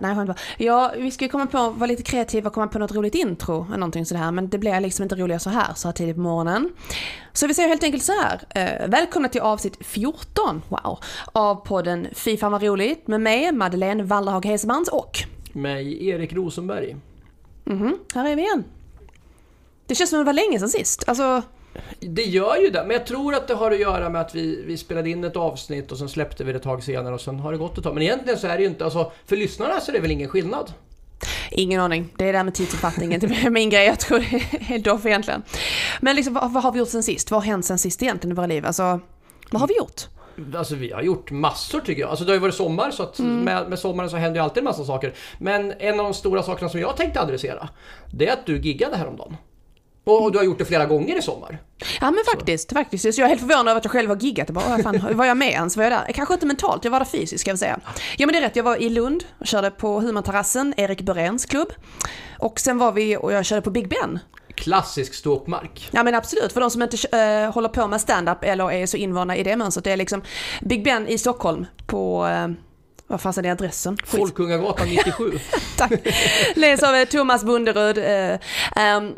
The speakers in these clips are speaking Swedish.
Nej, jag. Ja, vi ska ju komma på, vara lite kreativa och komma på något roligt intro eller någonting sådär. Men det blir liksom inte roligare så här så här tidigt på morgonen. Så vi säger helt enkelt så här. Eh, välkomna till avsnitt 14, wow, av podden Fy fan vad roligt med mig, Madeleine Wallerhag Hesemans och Mig, Erik Rosenberg. mhm, här är vi igen. Det känns som det var länge sedan sist. Alltså, det gör ju det, men jag tror att det har att göra med att vi, vi spelade in ett avsnitt och sen släppte vi det ett tag senare och sen har det gått ett tag. Men egentligen så är det ju inte, alltså för lyssnarna så är det väl ingen skillnad? ingen aning. Det är det där med tidsuppfattningen. Det är min grej. Jag tror det är helt off egentligen. Men liksom, vad, vad har vi gjort sen sist? Vad har hänt sen sist egentligen i våra liv? Alltså, vad har vi gjort? Alltså vi har gjort massor tycker jag. Alltså det har ju varit sommar så att med, med sommaren så händer ju alltid en massa saker. Men en av de stora sakerna som jag tänkte adressera, det är att du giggade häromdagen. Och du har gjort det flera gånger i sommar. Ja men faktiskt, faktiskt. Så jag är helt förvånad över att jag själv har giggat. Jag bara, "Åh, fan, var jag med ens? Var jag där? Kanske inte mentalt, jag var där fysiskt ska jag säga. Ja men det är rätt, jag var i Lund och körde på Humorterrassen, Erik Börens klubb. Och sen var vi och jag körde på Big Ben. Klassisk ståuppmark. Ja men absolut, för de som inte eh, håller på med stand-up eller är så invana i det mönstret. Det är liksom Big Ben i Stockholm på, uh, vad fan är det adressen? Skit. Folkungagatan 97. Tack. Leds av Thomas Bunderud. eh, ehm,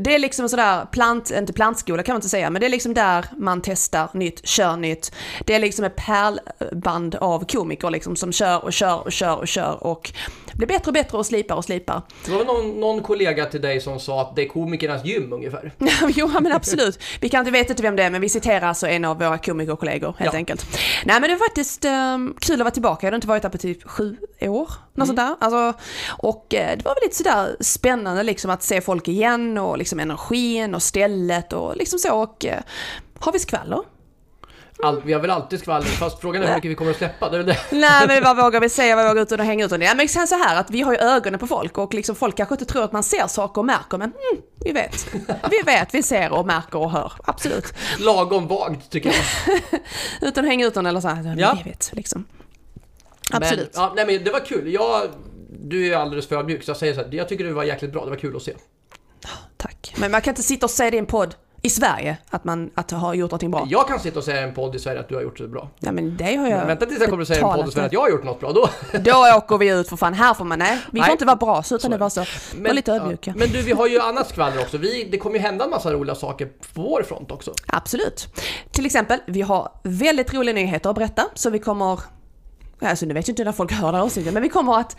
det är liksom sådär, plant, inte plantskola kan man inte säga, men det är liksom där man testar nytt, kör nytt. Det är liksom ett pärlband av komiker liksom som kör och kör och kör och kör och blir bättre och bättre och slipar och slipar. Det var någon, någon kollega till dig som sa att det är komikernas gym ungefär. jo, men absolut. Vi kan inte veta inte vem det är, men vi citerar alltså en av våra komikerkollegor helt Ja. enkelt. Nej, men det är faktiskt um, kul att vara tillbaka. Jag har inte varit där på typ sju år, något sånt där. Alltså, och eh, det var väl lite sådär spännande liksom att se folk igen och liksom energin och stället och liksom så. Och eh, har vi skvaller? All, vi har väl alltid skvaller, fast frågan är hur mycket vi kommer att släppa. Det är det. Nej men vad vågar vi säga, vad vågar ut och hänga ut och? Men sen så här att vi har ju ögonen på folk och liksom folk kanske inte tror att man ser saker och märker men mm, vi vet. Vi vet, vi ser och märker och hör. Absolut. Lagom vagt tycker jag. Utan hänga ut någon eller så här, Ja. vi vet liksom. Absolut. Men, ja, nej, men det var kul. Jag, du är alldeles för ödmjuk så jag säger så här, jag tycker det var jäkligt bra. Det var kul att se. Tack. Men man kan inte sitta och säga det i en podd i Sverige, att man att ha gjort någonting bra. Jag kan sitta och säga en podd i Sverige att du har gjort det bra. Ja men det har jag Men vänta tills jag kommer att säga en podd i Sverige att jag har gjort något bra. Då. Då åker vi ut för fan. Här får man, nej. Vi får Nej. inte vara bra, så utan det var så. Var lite ödmjuka. Ja. Men du, vi har ju annat skvaller också. Vi, det kommer ju hända en massa roliga saker på vår front också. Absolut. Till exempel, vi har väldigt roliga nyheter att berätta, så vi kommer... Alltså nu vet jag inte när folk hör det här avsnittet, men vi kommer att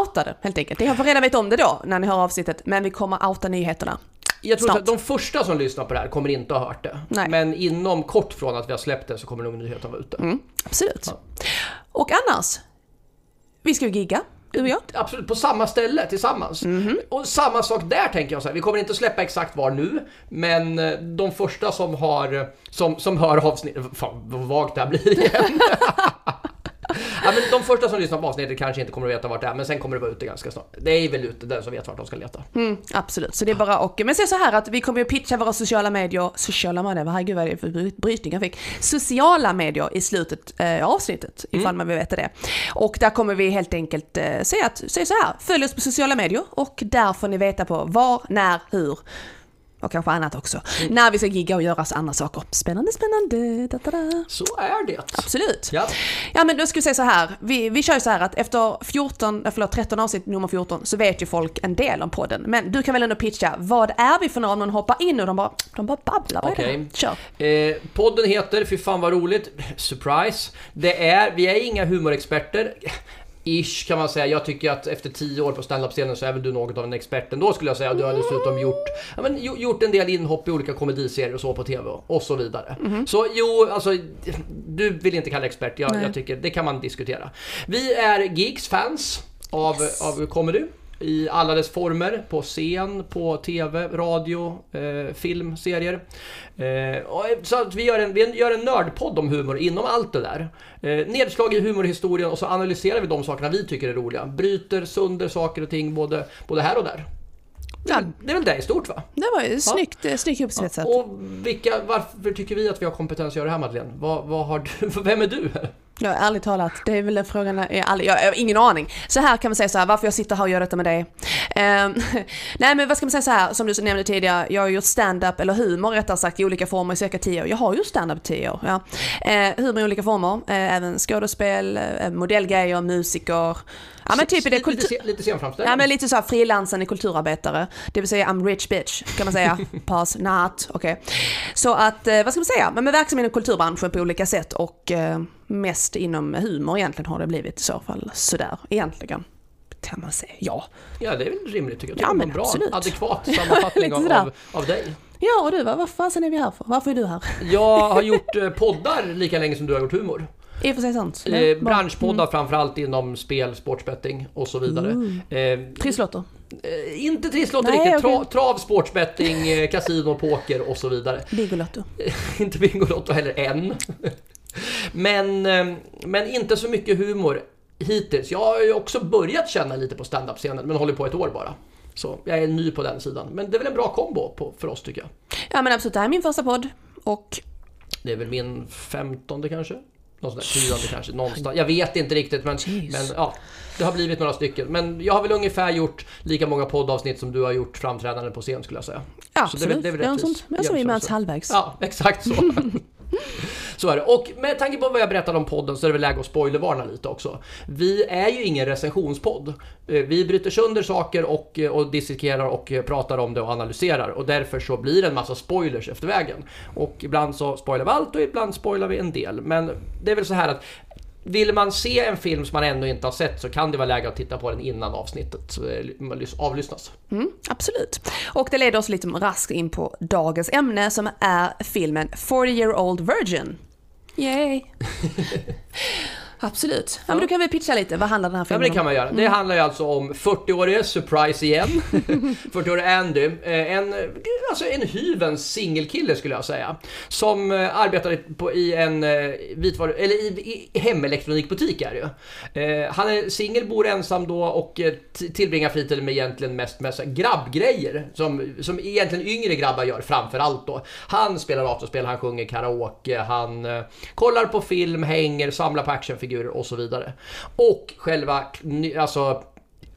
outa det helt enkelt. Ni har redan vet om det då, när ni hör avsnittet, men vi kommer outa nyheterna. Jag tror att de första som lyssnar på det här kommer inte ha hört det. Nej. Men inom kort från att vi har släppt det så kommer nog nyheten vara ute. Mm, absolut. Ja. Och annars, vi ska ju gigga, du och jag. Absolut, på samma ställe tillsammans. Mhm. Och samma sak där tänker jag så här. Vi kommer inte att släppa exakt var nu, men eh, de första som har, som, som hör avsnittet, fan vad vagt det här blir igen. ja, men de första som lyssnar på avsnittet kanske inte kommer att veta vart det är, men sen kommer det vara ute ganska snart. Det är väl ute den som vet vart de ska leta. Mm, absolut, så det är bara och Men se så här att vi kommer ju pitcha våra sociala medier, sociala medier, herregud vad är det för bry- brytning jag fick? Sociala medier i slutet eh, av avsnittet, ifall man vill veta det. Och där kommer vi helt enkelt eh, säga, att, säga så här, följ oss på sociala medier och där får ni veta på var, när, hur och kanske annat också. När vi ska gigga och göra andra saker. Spännande, spännande. Da, da, da. Så är det. Absolut. Ja. Ja men då ska vi säga så här, vi, vi kör ju så här att efter 14, eh, förlåt 13 avsnitt nummer 14 så vet ju folk en del om podden. Men du kan väl ändå pitcha, vad är vi för några om någon hoppar in och de bara, de bara babblar, vad här? Kör. Eh, podden heter Fy fan vad roligt. Surprise. Det är, vi är inga humorexperter. Ish kan man säga. Jag tycker att efter 10 år på standup-scenen så är väl du något av en expert ändå skulle jag säga. Du har dessutom gjort, ja, men, gjo- gjort en del inhopp i olika komediserier och så på TV och, så vidare. Så jo, alltså du vill inte kalla expert. Jag, jag tycker det kan man diskutera. Vi är geeks, fans av, av comedy i alla dess former. På scen, på TV, radio, eh, film, serier. Eh, och, så att vi gör en, vi gör en nördpodd om humor inom allt det där. Eh, nedslag i humorhistorien och så analyserar vi de sakerna vi tycker är roliga. Bryter sönder saker och ting både, både här och där. Ja. det är väl det i stort va? Det var ju snyggt, ja. snyggt uppsvetsat. Och vilka, varför tycker vi att vi har kompetens att göra det här Madeleine? Vad, vad har du, vem är du? Ja, ärligt talat, det är väl den frågan, jag, aldrig, jag, jag har ingen aning. Så här kan man säga så här, varför jag sitter här och gör detta med dig. Um, nej men vad ska man säga så här, som du nämnde tidigare, jag har gjort stand-up, eller humor rättare sagt, i olika former i cirka tio år. Jag har gjort stand-up i tio år. Ja. Uh, humor i olika former, uh, även skådespel, uh, modellgrejer, musiker. Ja men typ i det kultur... Lite, lite scenframställning? Ja men lite så här frilansande kulturarbetare. Det vill säga I'm rich bitch, kan man säga. Pass, not, okej. Okay. Så att, vad ska man säga, men verksam inom kulturbranschen på olika sätt och mest inom humor egentligen har det blivit i så fall. Sådär, egentligen. Kan man säga, ja. Ja, det är väl rimligt tycker jag. Ja, men bra, absolut. adekvat sammanfattning av, av, av dig. Ja, och du, vad fasen är vi här för? Varför är du här? Jag har gjort eh, poddar lika länge som du har gjort humor. I och för sig sant. Eh, branschpoddar mm. framförallt inom spel, sportsbetting och så vidare. Mm. Eh, Trisslotter? Eh, inte trisslotter riktigt. Okay. Tra, trav, sportsbetting, eh, kasino, poker och så vidare. Bingolotto? inte Bingolotto heller än. Men, eh, men inte så mycket humor hittills. Jag har ju också börjat känna lite på standup-scenen, men håller på ett år bara. Så jag är ny på den sidan. Men det är väl en bra kombo på, för oss tycker jag. Ja men absolut, det här är min första podd. Och... Det är väl min femtonde kanske? Någon sån där tionde kanske, någonstans. Jag vet inte riktigt men, men ja, det har blivit några stycken. Men jag har väl ungefär gjort lika många poddavsnitt som du har gjort framträdande på scen skulle jag säga. Ja, absolut. det, är, det är väl rättvist. Sånt. Jag som vi möts halvvägs. Ja, exakt så. Så är det. Och med tanke på vad jag berättade om podden så är det väl läge att spoilervarna lite också. Vi är ju ingen recensionspodd. Eh, vi bryter sönder saker och, eh, och dissekerar och eh, pratar om det och analyserar och därför så blir det en massa spoilers efter vägen. Och ibland så spoilar vi allt och ibland spoilar vi en del. Men det är väl så här att vill man se en film som man ännu inte har sett så kan det vara läge att titta på den innan avsnittet avlyssnas. Mm, absolut. Och det leder oss lite raskt in på dagens ämne som är filmen 40 year old virgin. Yay! Absolut. Ja, men då kan vi pitcha lite. Vad handlar den här filmen om? Ja, det kan man göra. Mm. Det handlar ju alltså om 40-årige, surprise igen, 40-årige Andy. Eh, en, alltså en hyvens singelkille skulle jag säga. Som eh, arbetar på, i en eh, vitvaru, eller i, i hemelektronikbutik är det ju. Han är singel, bor ensam då och tillbringar fritiden med egentligen mest med grabbgrejer. Som, som egentligen yngre grabbar gör framför allt då. Han spelar datorspel, han sjunger karaoke, han kollar på film, hänger, samlar på actionfigurer figurer och så vidare. Och själva, alltså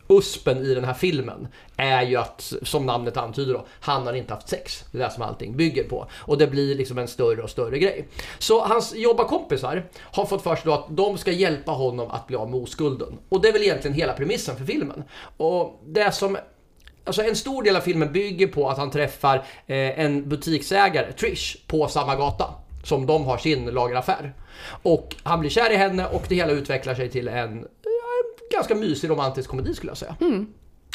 USPen i den här filmen är ju att, som namnet antyder då, han har inte haft sex. Det är det som allting bygger på. Och det blir liksom en större och större grej. Så hans jobbarkompisar har fått för sig då att de ska hjälpa honom att bli av med oskulden. Och det är väl egentligen hela premissen för filmen. Och det som Alltså en stor del av filmen bygger på att han träffar eh, en butiksägare, Trish, på samma gata som de har sin lageraffär. Och han blir kär i henne och det hela utvecklar sig till en, en ganska mysig romantisk komedi skulle jag säga. Mm.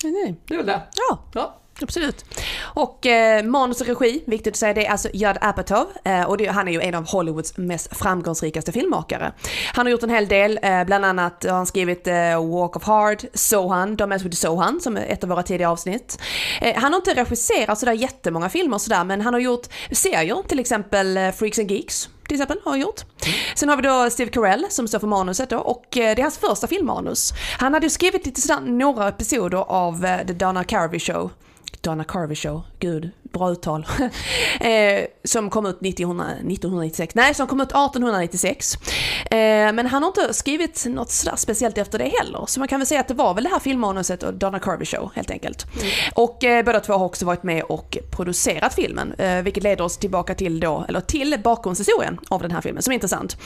Okay. Det är väl det. Ja. ja. Absolut. Och eh, manus och regi, viktigt att säga, det är alltså Judd Apatow eh, och det, han är ju en av Hollywoods mest framgångsrikaste filmmakare. Han har gjort en hel del, eh, bland annat har han skrivit eh, Walk of Hard, Sohan, Don't Mess With Sohan, som är ett av våra tidiga avsnitt. Eh, han har inte regisserat sådär jättemånga filmer sådär, men han har gjort serier, till exempel eh, Freaks and Geeks, till exempel, har han gjort. Sen har vi då Steve Carell som står för manuset då och eh, det är hans första filmmanus. Han hade ju skrivit lite sådär, några episoder av eh, The Donna Carvey Show Donna Carvey Show, gud, bra uttal. eh, som kom ut 1900, 1996, nej som kom ut 1896. Eh, men han har inte skrivit något sådär speciellt efter det heller. Så man kan väl säga att det var väl det här filmmanuset och Donna Carvey Show helt enkelt. Mm. Och eh, båda två har också varit med och producerat filmen, eh, vilket leder oss tillbaka till då, eller till bakgrundshistorien av den här filmen som är intressant.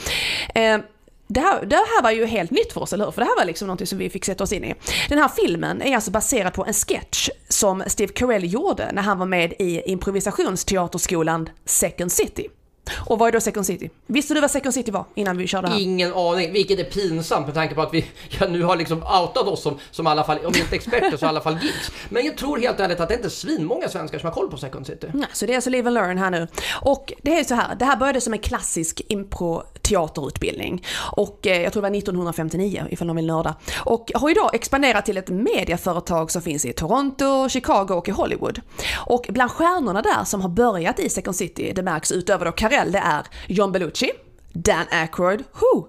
Det här, det här var ju helt nytt för oss, eller hur? För det här var liksom någonting som vi fick sätta oss in i. Den här filmen är alltså baserad på en sketch som Steve Carell gjorde när han var med i improvisationsteaterskolan Second City. Och vad är då Second City? Visste du vad Second City var innan vi körde här? Ingen aning, vilket är pinsamt med tanke på att vi ja, nu har liksom outat oss som, som i alla fall, om inte experter så i alla fall geeks. Men jag tror helt ärligt att det inte är svinmånga svenskar som har koll på Second City. Ja, så det är alltså live and learn här nu. Och det är så här, det här började som en klassisk impro-teaterutbildning. Och eh, jag tror det var 1959 ifall någon vill nörda. Och har idag expanderat till ett mediaföretag som finns i Toronto, Chicago och i Hollywood. Och bland stjärnorna där som har börjat i Second City, det märks utöver då Carell, det är John Belushi, Dan Aykroyd, who,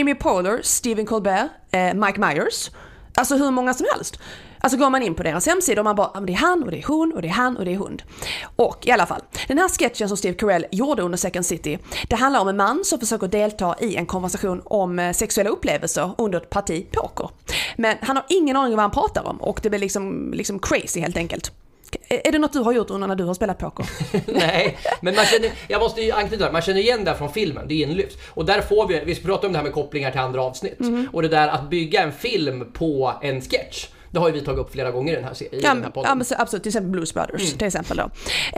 Amy Poehler, Stephen Colbert, eh, Mike Myers, Alltså hur många som helst. Alltså går man in på deras hemsida och man bara, ah, men det är han och det är hon och det är han och det är hund. Och i alla fall, den här sketchen som Steve Carell gjorde under Second City, det handlar om en man som försöker delta i en konversation om eh, sexuella upplevelser under ett parti poker. Men han har ingen aning om vad han pratar om och det blir liksom, liksom crazy helt enkelt. Är det något du har gjort under när du har spelat poker? Nej, men man känner, jag måste ju anknyta, man känner igen det från filmen, det är inlyft. Och där får vi, vi pratar om det här med kopplingar till andra avsnitt. Mm. Och det där att bygga en film på en sketch. Det har ju vi tagit upp flera gånger i den här, i ja, den här podden. Ja, absolut, till exempel Blues Brothers mm. till exempel då.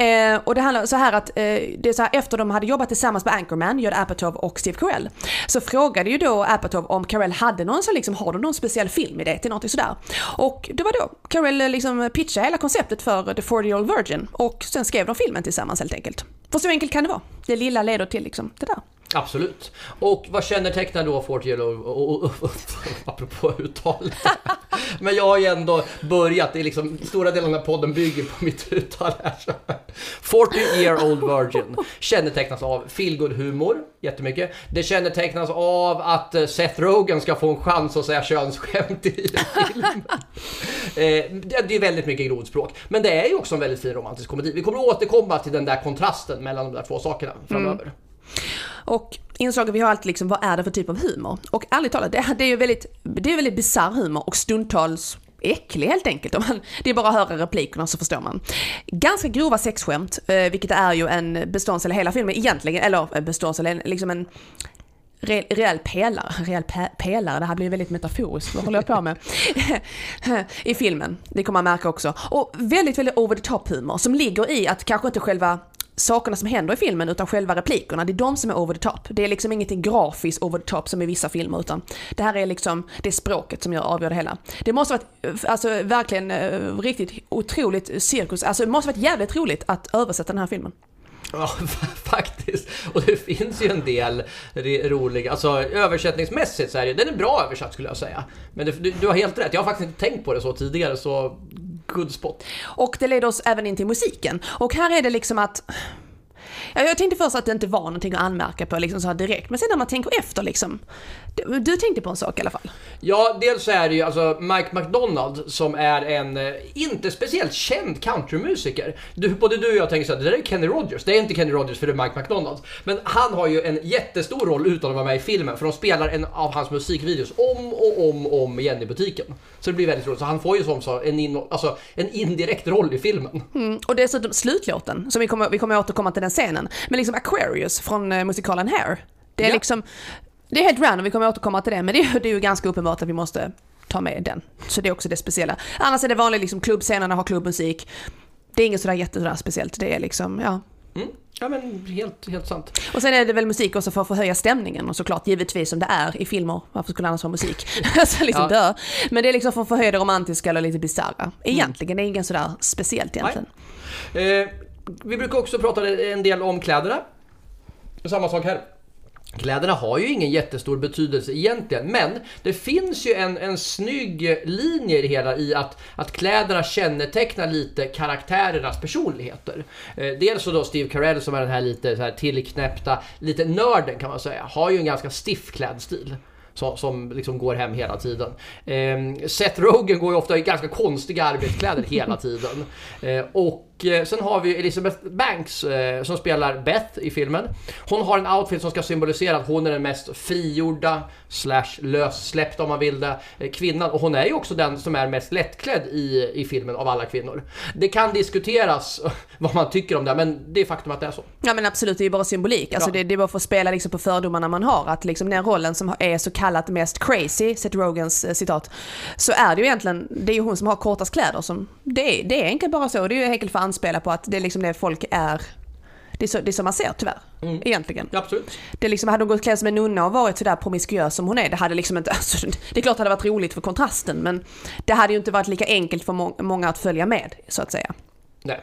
Eh, och det handlar så här att, eh, det är så här, efter de hade jobbat tillsammans med Anchorman, Judd Apatow och Steve Carell, så frågade ju då Apatow om Carell hade någon så liksom, har du någon speciell filmidé till någonting sådär? Och det var då Carell eh, liksom pitchade hela konceptet för The 40 Year Old Virgin och sen skrev de filmen tillsammans helt enkelt. För så enkelt kan det vara. Det lilla leder till liksom det där. Absolut. Och vad kännetecknar då Fort Yellow? apropå uttal. Men jag har ju ändå börjat, det är liksom, stora delen av podden bygger på mitt uttal här. 40 year old virgin kännetecknas av feelgood humor, jättemycket. Det kännetecknas av att eh, Seth Rogen ska få en chans att säga könsskämt i en film. Eh, det är väldigt mycket grodspråk. Men det är ju också en väldigt fin romantisk komedi. Vi kommer att återkomma till den där kontrasten mellan de där två sakerna framöver. Mm. Och inslaget vi har alltid liksom, vad är det för typ av humor? Och ärligt talat, det, det är ju väldigt, det är väldigt bisarr humor och stundtals äcklig helt enkelt. Om man, det är bara att höra replikerna så förstår man. Ganska grova sexskämt, eh, vilket är ju en beståndsdel i hela filmen egentligen, eller eh, beståndsdel, liksom en re, rejäl pelare, rejäl pelare, det här blir väldigt metaforiskt, vad håller jag på med? I filmen, det kommer man märka också. Och väldigt, väldigt over the top humor som ligger i att kanske inte själva sakerna som händer i filmen utan själva replikerna. Det är de som är over the top. Det är liksom ingenting grafiskt over the top som i vissa filmer utan det här är liksom det språket som gör, avgör det hela. Det måste varit, alltså verkligen eh, riktigt otroligt cirkus, alltså det måste varit jävligt roligt att översätta den här filmen. Ja, faktiskt. Och det finns ju en del roliga, alltså översättningsmässigt så är det, den är bra översatt skulle jag säga. Men det, du, du, har helt rätt, jag har faktiskt inte tänkt på det så tidigare så good spot. Och det leder oss även in till musiken. Och här är det liksom att jag tänkte först att det inte var någonting att anmärka på liksom så här direkt, men sen när man tänker efter liksom. Du tänkte på en sak i alla fall. Ja, dels så är det ju alltså Mike McDonald som är en eh, inte speciellt känd countrymusiker. Du, både du och jag tänker så här, det där är Kenny Rogers. Det är inte Kenny Rogers för det är Mike McDonald. Men han har ju en jättestor roll utan att vara med i filmen, för de spelar en av hans musikvideos om och om och om igen i butiken. Så det blir väldigt roligt. Så han får ju som så en, in, alltså, en indirekt roll i filmen. Mm, och dessutom slutlåten, som vi kommer, vi kommer återkomma till den scenen. Men liksom Aquarius från uh, musikalen Hair. Det är ja. liksom, det är helt random, vi kommer återkomma till det, men det är, det är ju ganska uppenbart att vi måste ta med den. Så det är också det speciella. Annars är det vanligt, liksom klubbscenerna har klubbmusik. Det är inget sådär jättesådär speciellt, det är liksom, ja. Mm. Ja men helt, helt sant. Och sen är det väl musik också för att förhöja stämningen och såklart givetvis som det är i filmer. Varför skulle det annars vara musik? alltså liksom ja. dö. Men det är liksom för att förhöja det romantiska eller lite bisarra. Mm. Egentligen, mm. det är inget sådär speciellt egentligen. Eh, vi brukar också prata en del om kläderna. Samma sak här. Kläderna har ju ingen jättestor betydelse egentligen, men det finns ju en, en snygg linje i det hela i att, att kläderna kännetecknar lite karaktärernas personligheter. Eh, dels så då Steve Carell som är den här lite så här tillknäppta, lite nörden kan man säga, har ju en ganska stiff klädstil som, som liksom går hem hela tiden. Eh, Seth Rogen går ju ofta i ganska konstiga arbetskläder hela tiden. Eh, och sen har vi Elizabeth Banks eh, som spelar Beth i filmen. Hon har en outfit som ska symbolisera att hon är den mest frigjorda, slash lössläppta om man vill det, eh, kvinnan. Och hon är ju också den som är mest lättklädd i, i filmen av alla kvinnor. Det kan diskuteras vad man tycker om det, men det är faktum att det är så. Ja men absolut, det är ju bara symbolik. Alltså ja. det, det är bara för att spela liksom på fördomarna man har. Att liksom den rollen som är så kallat mest crazy, Seth Rogans citat, så är det ju egentligen, det är ju hon som har kortast kläder som, det är, det är enkelt bara så. Det är ju enkelt för anspelar på att det är liksom det folk är det är, så, det är så man ser tyvärr. Mm. Egentligen. Ja, absolut. Det liksom, hade hon gått klädd som en nunna och varit sådär promiskuös som hon är, det hade liksom inte, alltså, det är klart det hade varit roligt för kontrasten men det hade ju inte varit lika enkelt för må många att följa med så att säga. Nej.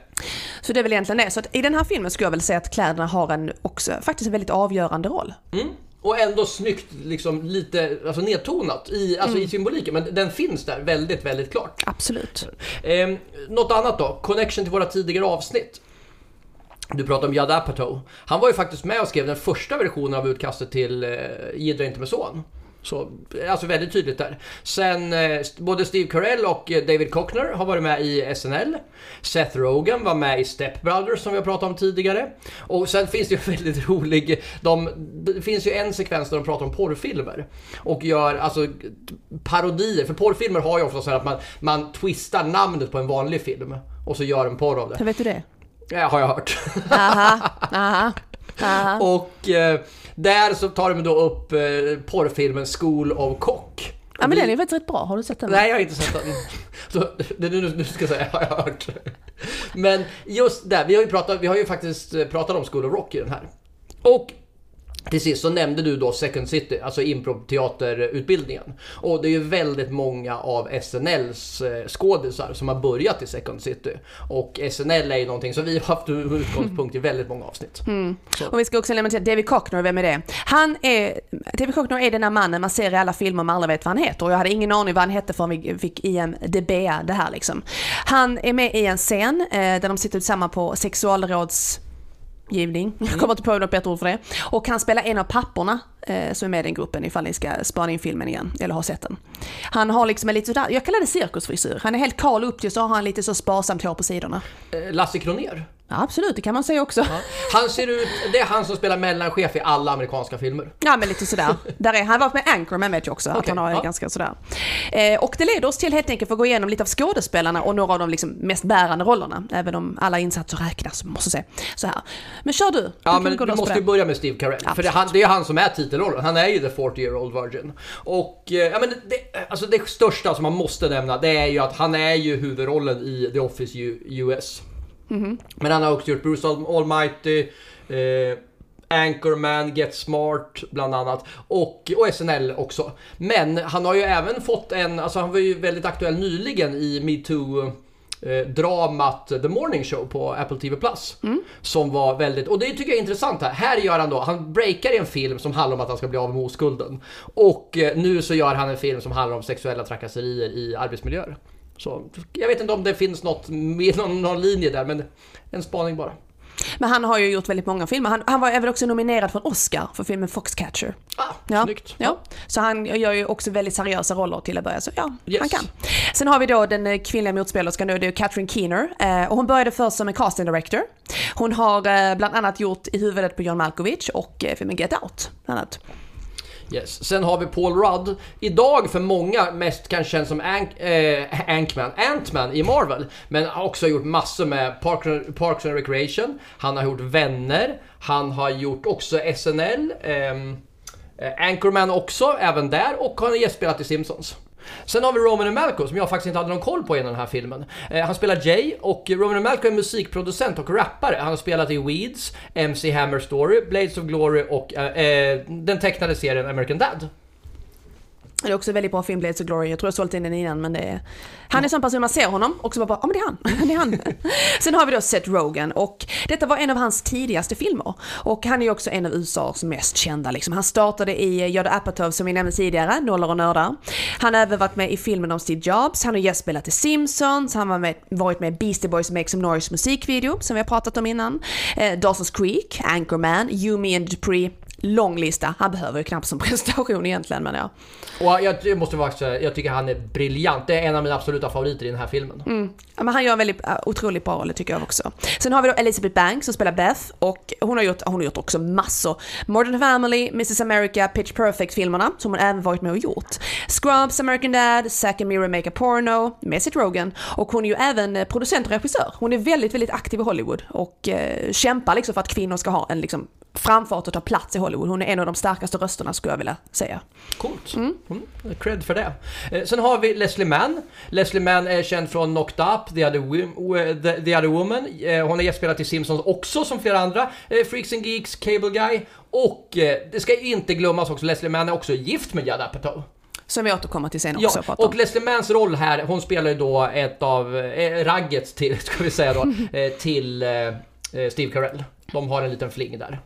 Så det är väl egentligen det. Så i den här filmen skulle jag väl säga att kläderna har en också faktiskt en väldigt avgörande roll. Mm. Och ändå snyggt, liksom lite alltså nedtonat i, alltså mm. i symboliken. Men den finns där väldigt, väldigt klart. Absolut. Eh, något annat då? Connection till våra tidigare avsnitt. Du pratade om Judd Apatow. Han var ju faktiskt med och skrev den första versionen av utkastet till eh, Gidra inte med son. Så, alltså väldigt tydligt där. Sen eh, både Steve Carell och eh, David Cockner har varit med i SNL. Seth Rogen var med i Step Brothers som vi har pratat om tidigare. Och sen finns det ju väldigt rolig, de, det finns ju en sekvens där de pratar om porrfilmer. Och gör alltså parodier, för porrfilmer har ju ofta så här att man, man twistar namnet på en vanlig film. Och så gör en porr av det. Hur vet du det? Ja, har jag hört. Aha, aha, aha. Och eh, där så tar de då upp eh, porrfilmen School of Cock. Ja men den är faktiskt rätt bra, har du sett den? Nej, jag har inte sett den. Så, det nu, nu ska jag säga, har jag hört. Men just där, vi har ju, pratat, vi har ju faktiskt eh, pratat om School of Rock i den här. Och till sist så nämnde du då Second City, alltså improv-teaterutbildningen. Och det är ju väldigt många av SNLs eh, skådisar som har börjat i Second City. Och SNL är ju någonting som vi har haft utgångspunkt i väldigt många avsnitt. Och vi ska också nämna till David Cockner, vem är det? Han är, David Cockner är den där mannen man ser i alla filmer man aldrig vet vad han heter. Och jag hade ingen aning vad han hette förrän vi fick IMDB det här liksom. Han är med i en scen eh, där de sitter tillsammans på sexualråds givning. Jag kommer inte på något bättre ord för det. Och han spelar en av papporna eh, som är med i den gruppen ifall ni ska spana in filmen igen eller har sett den. Han har liksom en lite sådär, jag kallar det cirkusfrisyr. Han är helt kal upp till så har han lite så sparsamt hår på sidorna. Eh, Lasse Kronér. Ja, absolut, det kan man säga också. Ja. Han ser ut, det är han som spelar mellanchef i alla amerikanska filmer. Ja men lite sådär. Där är, han har varit med Anchorman vet jag också, att Okej, han har ja. ganska sådär. Eh, och det leder oss till helt enkelt för att gå igenom lite av skådespelarna och några av de liksom mest bärande rollerna. Även om alla insatser räknas, måste säga. Så här. Men kör du. Ja men du måste ju börja med Steve Carell. För det är, han, det är han som är titelrollen. Han är ju the 40 year old virgin. Och eh, ja, men det, alltså det största som man måste nämna det är ju att han är ju huvudrollen i The Office U- Mhm. Men han har också gjort Bruce Al- Almighty, eh, Anchorman, Get Smart bland annat och, och SNL också. Men han har ju även fått en, alltså han var ju väldigt aktuell nyligen i MeToo eh, dramat The Morning Show på Apple TV Plus. Som var väldigt, och det tycker jag är intressant här. Här gör han då, han breakar i en film som handlar om att han ska bli av med oskulden. Och eh, nu så gör han en film som handlar om sexuella trakasserier i arbetsmiljöer. Så jag vet inte om det finns något, någon, någon linje där, men en spaning bara. Men han har ju gjort väldigt många filmer. Han, han var även också nominerad för en Oscar för filmen Foxcatcher. Ah, Ja, snyggt. ja. Så han gör ju också väldigt seriösa roller till att börja. Så ja, Yes. han kan. Sen har vi då den eh, kvinnliga motspelerskan nu, det är Catherine Keener. Eh, och hon började först som en casting director. Hon har eh, bland annat gjort I huvudet på John Malkovich och eh, filmen Get Out. Bland annat. Yes. Sen har vi Paul Rudd. Idag för många mest kanske känns som Ank, eh, Ankman, Ant-Man i Marvel. Men har också gjort massor med Park, Parks and Recreation. Han har gjort Vänner. Han har gjort också SNL. Ehm, eh, Anchorman också, även där. Och han har gästspelat i Simpsons. Sen har vi Roman Malco som jag faktiskt inte hade någon koll på innan den här filmen. Eh, han spelar Jay och Roman Malco är musikproducent och rappare. Han har spelat i Weeds, MC Hammer Story, Blades of Glory och eh, eh den tecknade serien American Dad. Det är också väldigt bra film, Blades of Glory. Jag tror jag sålt in den innan men det är... Han är sån person man ser honom och så bara, ja men det är han, det är han. Sen har vi då Seth Rogen och detta var en av hans tidigaste filmer. Och han är ju också en av USAs mest kända liksom. Han startade i eh, Judd Apatow som vi nämnde tidigare, Nollor och nördar. Han har även varit med i filmen om Steve Jobs, han har gästspelat i Simpsons, han har varit med i Beastie Boys Make Some Noise musikvideo som vi har pratat om innan. Eh, Dawson's Creek, Anchorman, You, Me and Dupree. Lång lista, han behöver ju knappt som prestation egentligen men ja. Och jag, jag måste vara säga, jag tycker han är briljant. Det är en av mina absoluta favoriter i den här filmen. Ja, men han gör en väldigt uh, otroligt bra roll tycker jag också. Sen har vi då Elizabeth Banks som spelar Beth och hon har gjort, hon har gjort också massor. Modern Family, Mrs America, Pitch Perfect-filmerna som hon även varit med och gjort. Scrubs, American Dad, Zack and Miri Make a Porno med Seth Rogen och hon är ju även eh, producent och regissör. Hon är väldigt, väldigt aktiv i Hollywood och eh, kämpar liksom för att kvinnor ska ha en liksom framfart och ta plats i Hollywood. Hon är en av de starkaste rösterna skulle jag vilja säga. Coolt. Mm. Cred för det. Eh, sen har vi Leslie Mann. Leslie Mann är känd från Knocked Up, The Other, Wom- the, the Other Woman. Eh, hon har gästspelat i Simpsons också som flera andra. Eh, Freaks and Geeks, Cable Guy. Och det ska inte glömmas också, Leslie Mann är också gift med Judd Apatow. Som vi återkommer till sen Ja, också. om. och Leslie Manns roll här, hon spelar ju då ett av eh, ragget till, ska vi säga då, eh, till eh, Steve Carell. De har en liten fling där.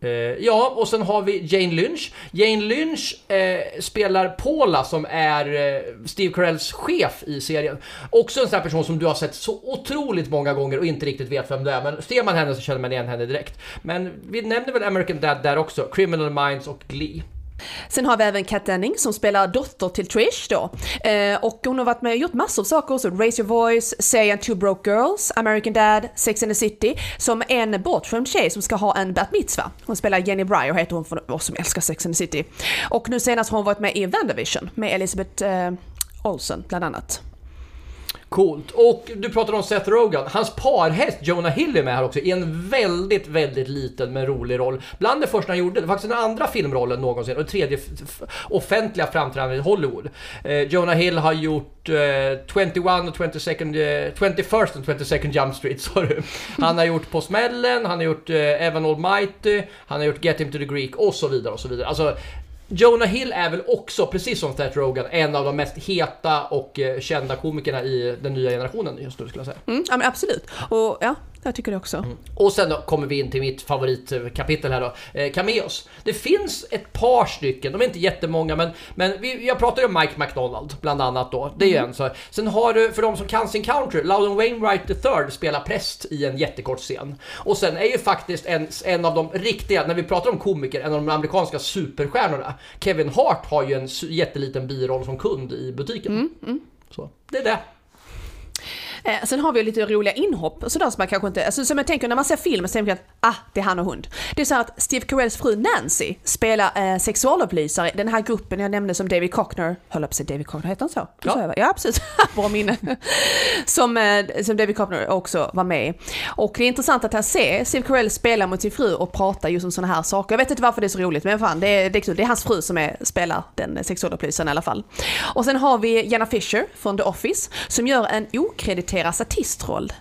Eh, ja, och sen har vi Jane Lynch. Jane Lynch eh, spelar Paula som är eh, Steve Carells chef i serien. Också en sån här person som du har sett så otroligt många gånger och inte riktigt vet vem det är. Men ser man henne så känner man igen henne direkt. Men vi nämner väl American Dad där också, Criminal Minds och Glee. Sen har vi även Kat Denning som spelar dotter till Trish då. Eh, och hon har varit med och gjort massor av saker också. Raise Your Voice, serien Two Broke Girls, American Dad, Sex and the City. Som en bortskämd tjej som ska ha en bat mitzva. Hon spelar Jenny Breyer heter hon för oss som älskar Sex and the City. Och nu senast har hon varit med i Vandavision med Elizabeth eh, Olsen bland annat. Coolt. Och du pratade om Seth Rogen. Hans parhäst Jonah Hill är med här också i en väldigt, väldigt liten men rolig roll. Bland det första han gjorde, det var faktiskt den andra filmrollen någonsin och tredje offentliga framträdandet i Hollywood. Eh, Jonah Hill har gjort eh, 21 och 22nd, eh, 21st and 22nd Jump Street, sorry. Han har gjort På smällen, han har gjort eh, Evan Almighty, han har gjort Get Him to the Greek och så vidare och så vidare. Alltså, Jonah Hill är väl också, precis som Seth Rogen, en av de mest heta och eh, kända komikerna i den nya generationen just nu skulle jag säga. Mm, ja men absolut. Och ja, jag tycker det också. Mm. Och sen då kommer vi in till mitt favoritkapitel här då, eh, cameos. Det finns ett par stycken, de är inte jättemånga men, men vi, jag pratade om Mike McDonald bland annat då. Det är mm. en så. Sen har du, för de som kan sin country, Loudon Wainwright III spelar präst i en jättekort scen. Och sen är ju faktiskt en, en av de riktiga, när vi pratar om komiker, en av de amerikanska superstjärnorna. Kevin Hart har ju en jätteliten biroll som kund i butiken. Mm, mm. Så, det är det. Eh, sen har vi lite roliga inhopp, sådär som man kanske inte, alltså, som jag tänker när man ser filmen så tänker man att ah, det är han och hund. Det är så att Steve Carells fru Nancy spelar eh, sexualupplysare den här gruppen jag nämnde som David Cockner, höll att säga David Cockner, heter han så? Ja, ja precis, bra minne. som, eh, som David Cockner också var med Och det är intressant att här se Steve Carell spela mot sin fru och prata just om sådana här saker. Jag vet inte varför det är så roligt, men fan, det är, det är, det är hans fru som är, spelar den sexualupplysaren i alla fall. Och sen har vi Jenna Fisher från The Office som gör en okrediterad citera statistroll.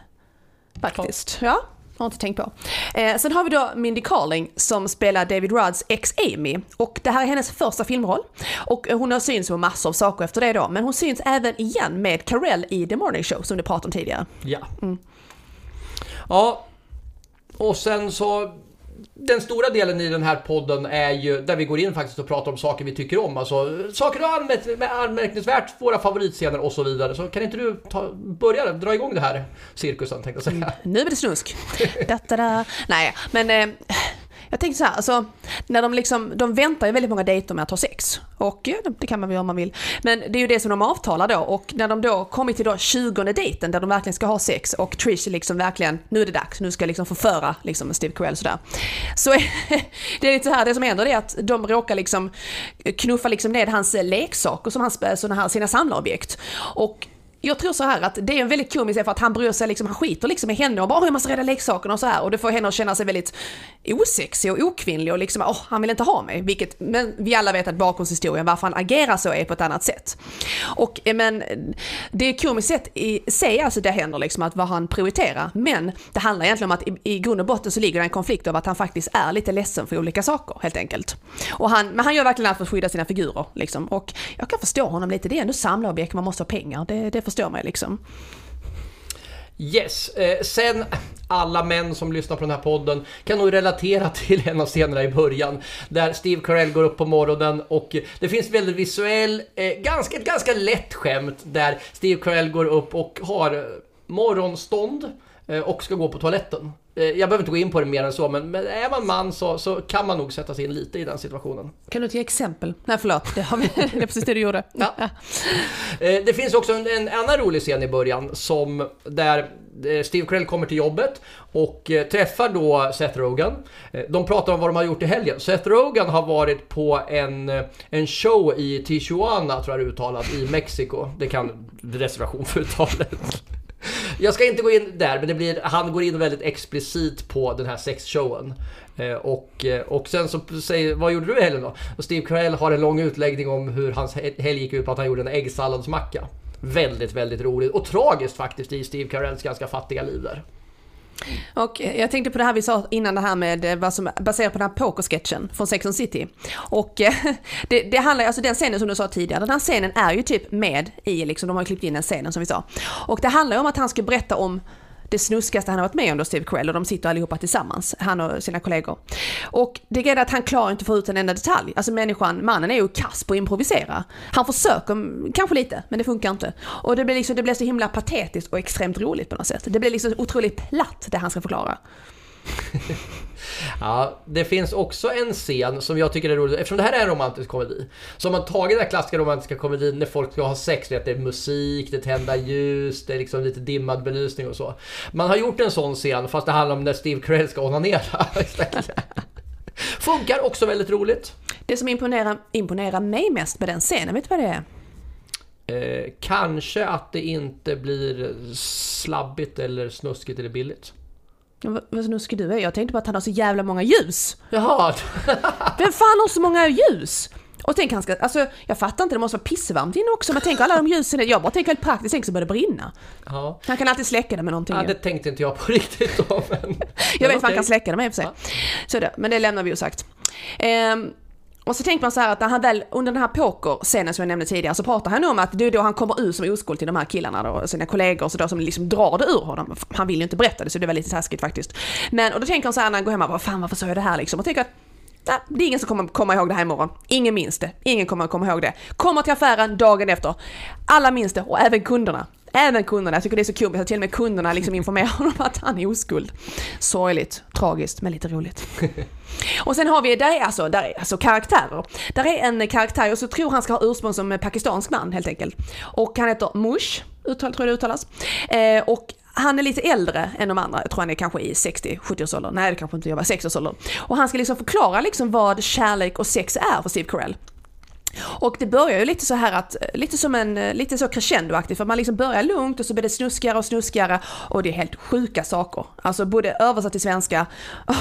Faktiskt. Ja. Har inte tänkt på. Eh, sen har vi då Mindy Carling som spelar David Rudds ex Amy. Och det här är hennes första filmroll. Och hon har synts på massor av saker efter det då. Men hon syns även igen med Carell i The Morning Show som du pratade om tidigare. Ja. Mm. Ja. Och sen så den stora delen i den här podden är ju där vi går in faktiskt och pratar om saker vi tycker om. Alltså saker och anmärkningsvärt, våra favoritscener och så vidare. Så kan inte du ta, börja dra igång det här cirkusen tänkte jag säga. Mm, nu blir det snusk. da, da, da. Nej, men eh, jag tänkte så här, alltså, när de liksom, de väntar ju väldigt många dejter med att ha sex. Och ja, det kan man väl göra om man vill. Men det är ju det som de avtalar då och när de då kommit till då 20 dejten där de verkligen ska ha sex och Trish liksom verkligen, nu är det dags, nu ska jag liksom förföra liksom Steve Carell sådär. Så det är lite så här, det som händer är att de råkar liksom knuffa liksom ned hans leksaker som hans, sina samlarobjekt. Och jag tror så här att det är en väldigt komisk för att han bryr sig liksom, han skiter liksom i henne och bara har en massa rädda leksakerna och så här och det får henne att känna sig väldigt osexig och okvinnlig och liksom åh, han vill inte ha mig. Vilket, men vi alla vet att bakgrundshistorien varför han agerar så är på ett annat sätt. Och eh, men det är komiskt sett i sig alltså det händer liksom att vad han prioriterar. Men det handlar egentligen om att i, i grund och botten så ligger det en konflikt av att han faktiskt är lite ledsen för olika saker helt enkelt. Och han, men han gör verkligen allt för att skydda sina figurer liksom. Och jag kan förstå honom lite, det är ändå samlarobjekt, man måste ha pengar. Det, det förstå mig liksom. Yes, eh, sen alla män som lyssnar på den här podden kan nog relatera till en av scenerna i början där Steve Carell går upp på morgonen och det finns väldigt visuell, eh, ganska, ett ganska lätt skämt där Steve Carell går upp och har eh, morgonstånd eh, och ska gå på toaletten. Eh, jag behöver inte gå in på det mer än så, men, men är man man så, så kan man nog sätta sig in lite i den situationen. Kan du ge exempel? Nej förlåt, det, har vi, det är precis det du gjorde. Ja. Eh, det finns också en, en annan rolig scen i början som där eh, Steve Carell kommer till jobbet och träffar då Seth Rogen. De pratar om vad de har gjort i helgen. Seth Rogen har varit på en, en show i Tijuana, tror jag det är uttalat, i Mexiko. Det kan reservation för uttalet. Jag ska inte gå in där, men det blir, han går in väldigt explicit på den här sexshowen. Eh, och, eh, och sen så säger, vad gjorde du i helgen då? Och Steve Carell har en lång utläggning om hur hans helg gick ut på att han gjorde en äggsalladsmacka. Väldigt, väldigt roligt och tragiskt faktiskt i Steve Carells ganska fattiga liv där. Och jag tänkte på det här vi sa innan det här med eh, vad som baserat på den här pokersketchen från Sex and City. Och eh, det, det handlar, alltså den scenen som du sa tidigare, den här scenen är ju typ med i liksom, de har klippt in den scenen som vi sa. Och det handlar ju om att han ska berätta om det snuskigaste han har varit med om då, Steve Carell, och de sitter allihopa tillsammans, han och sina kollegor. Och det är att han klarar inte att få ut en enda detalj. Alltså människan, mannen är ju kass på att improvisera. Han försöker kanske lite, men det funkar inte. Och det blir liksom, det blir så himla patetiskt och extremt roligt på något sätt. Det blir liksom otroligt platt det han ska förklara. Ja, det finns också en scen som jag tycker är rolig, eftersom det här är en romantisk komedi. Så har man tagit den här klassiska romantiska komedin när folk ska ha sex, det är musik, det är tända ljus, det är liksom lite dimmad belysning och så. Man har gjort en sån scen fast det handlar om när Steve Carell ska onanera. Funkar också väldigt roligt. Det som imponerar, imponerar mig mest med den scenen, vet du vad det är? Eh, kanske att det inte blir slabbigt eller snuskigt eller billigt. Vad snuskig du är. Jag tänkte på att han har så jävla många ljus. Jaha, Vem fan har så många ljus? Och tänk han ska, alltså jag fattar inte, det måste vara pissvarmt inne också. Men tänk alla de ljusen, jag bara tänker helt praktiskt, tänk så börjar det brinna. ja. Han kan alltid släcka det med någonting. ja, det tänkte inte jag på riktigt då. Men... jag vet vad han kan släcka det med i och för sig. Ja. Så det, men det lämnar vi osagt. Ehm, och så tänker man så här att när han väl, under den här pokerscenen som jag nämnde tidigare, så pratar han om att det är då han kommer ut som oskuld till de här killarna då, sina kollegor, så då, som liksom drar det ur honom. Han vill ju inte berätta det, så det var lite taskigt faktiskt. Men, och då tänker han så här när han går hem, vad fan varför sa jag det här liksom? Och tänker att Nej, det är ingen som kommer komma ihåg det här imorgon. Ingen minns det. Ingen kommer komma ihåg det. Kommer till affären dagen efter. Alla minns det och även kunderna. Även kunderna. Jag tycker det är så kul att till och med kunderna liksom informerar honom att han är oskuld. Sorgligt, tragiskt, men lite roligt. Och sen har vi, där är alltså, där är alltså karaktärer. Där är en karaktär, och så tror han ska ha ursprung som pakistansk man helt enkelt. Och han heter Mush, uttal, tror jag det uttalas. Eh, och han är lite äldre än de andra, jag tror han är kanske i 60-70-årsåldern. Nej det kanske inte jag var 60-årsåldern. Och han ska liksom förklara liksom vad kärlek och sex är för Steve Carell. Och det börjar ju lite så här att, eh, lite som en, eh, lite så crescendoaktigt för man liksom börjar lugnt och så blir det snuskigare och snuskigare och det är helt sjuka saker. Alltså både översatt till svenska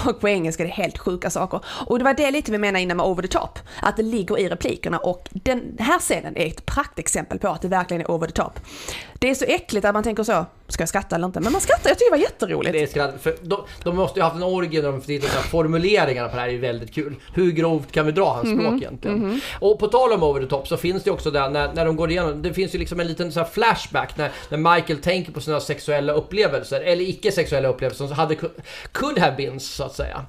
och på engelska, det är helt sjuka saker. Och det var det lite vi menade innan med over the top, att det ligger i replikerna och den här scenen är ett praktexempel på att det verkligen är over the top. Det är så äckligt att man tänker så, ska jag skratta eller inte? Men man skrattar, jag tycker det var jätteroligt. Det är skratt, för de, de måste ju ha haft en orgie när de tittar på formuleringarna på det här är ju väldigt kul. Hur grovt kan vi dra hans Mhm, språk egentligen? Och på tal om over the top så finns det också där när, när de går igenom, det finns ju liksom en liten så flashback när, när Michael tänker på sina sexuella upplevelser, eller icke-sexuella upplevelser som hade could have been så att säga.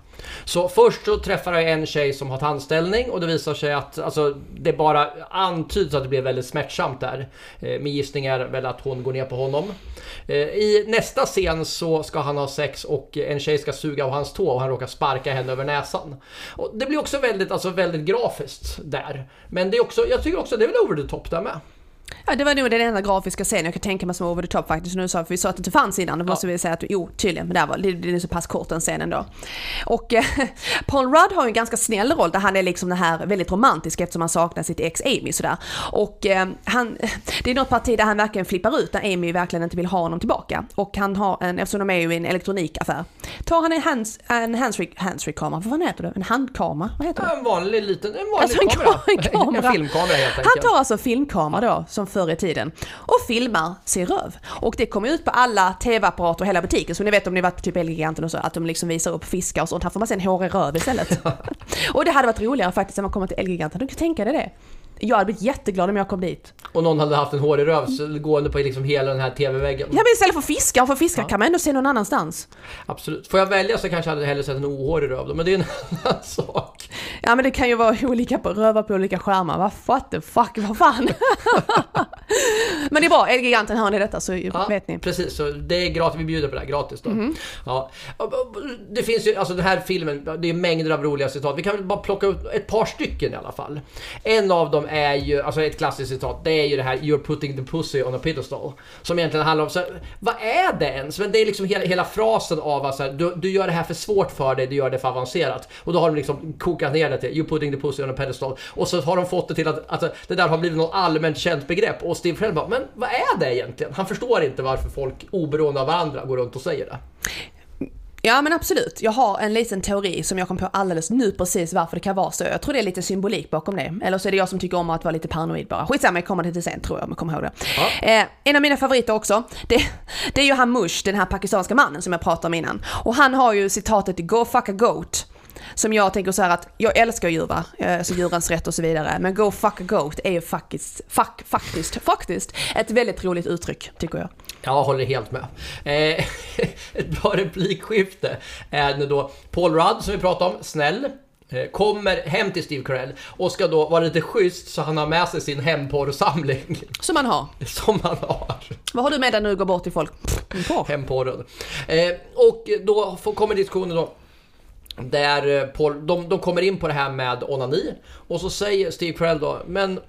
Så först så träffar jag en tjej som har tandställning och det visar sig att alltså, det bara antyds att det blir väldigt smärtsamt där. Eh, min gissning är väl att hon går ner på honom. Eh, I nästa scen så ska han ha sex och en tjej ska suga av hans tå och han råkar sparka henne över näsan. Och det blir också väldigt, alltså väldigt grafiskt där. Men det är också, jag tycker också det är väl over the top där med. Ja, det var nog den enda grafiska scenen jag kan tänka mig som over the top faktiskt. Nu sa, för vi sa att det inte fanns innan, då måste vi säga att jo, tydligen, men där var, det, det är så pass kort den scenen då. Och eh, Paul Rudd har ju en ganska snäll roll där han är liksom den här väldigt romantisk eftersom han saknar sitt ex Amy sådär. Och eh, han, det är något parti där han verkligen flippar ut, där Amy verkligen inte vill ha honom tillbaka. Och han har en, eftersom de är ju i en elektronikaffär, tar han en, hands, en handsfree, handsfree kamera, vad fan heter det? En handkamera? Vad heter det? En vanlig liten, en vanlig Alltså en kamera. kamera. En filmkamera helt enkelt. Han tar alltså filmkamera då, som förr i tiden, och filmar sin röv. Och det kommer ut på alla tv-apparater och hela butiken. Så ni vet om ni varit på typ Elgiganten och så, att de liksom visar upp fiskar och sånt. Här får man se en hårig röv istället. och det hade varit roligare faktiskt när man kommer till Elgiganten. Du kan tänka dig det. Jag hade blivit jätteglad om jag kom dit. Och någon hade haft en hårig röv så gående på liksom hela den här TV-väggen. Ja men istället för fiskar, för fiskar kan man ändå se någon annanstans. Absolut. Får jag välja så kanske jag hade hellre sett en ohårig röv då, men det är en annan sak. Ja men det kan ju vara olika på rövar på olika skärmar. Vad what the fuck, vad fan. men det är bra, Elgiganten hör ni detta så vet ni. Precis, så det är gratis, vi bjuder på det här gratis då. Ja. Det finns ju, alltså den här filmen, det är mängder av roliga citat. Vi kan väl bara plocka ut ett par stycken i alla fall. En av dem är ju, alltså ett klassiskt citat, det är ju det här “You're putting the pussy on a pedestal”. Som egentligen handlar om, så, vad är det ens? Men det är liksom hela, hela frasen av att så här, du, du gör det här för svårt för dig, du gör det för avancerat. Och då har de liksom kokat ner det till “You're putting the pussy on a pedestal”. Och så har de fått det till att att det där har blivit något allmänt känt begrepp. Och Steve själv bara, men vad är det egentligen? Han förstår inte varför folk oberoende av varandra går runt och säger det. Ja men absolut, jag har en liten teori som jag kom på alldeles nu precis varför det kan vara så. Jag tror det är lite symbolik bakom det. Eller så är det jag som tycker om att vara lite paranoid bara. Skitsamma, jag kommer till det sen tror jag om jag kommer ihåg det. Ja. Eh, en av mina favoriter också, det, det är ju han Mush, den här pakistanska mannen som jag pratade om innan. Och han har ju citatet “Go fuck a goat” som jag tänker så här att jag älskar djur va, Eh, så djurens rätt och så vidare. Men go fuck a goat är ju faktiskt, fuck, faktiskt, faktiskt ett väldigt roligt uttryck tycker jag. Jag håller helt med. Eh, ett bra replikskifte är när då Paul Rudd, som vi pratade om, snäll, eh, kommer hem till Steve Carell och ska då vara lite schysst så han har med sig sin hemporrsamling Som man har. som han har. Vad har du med dig du går bort till folk? Hemporrad. Eh, och då får- kommer diskussionen då där eh, Paul, de, de kommer in på det här med onani och så säger Steve Carell då, men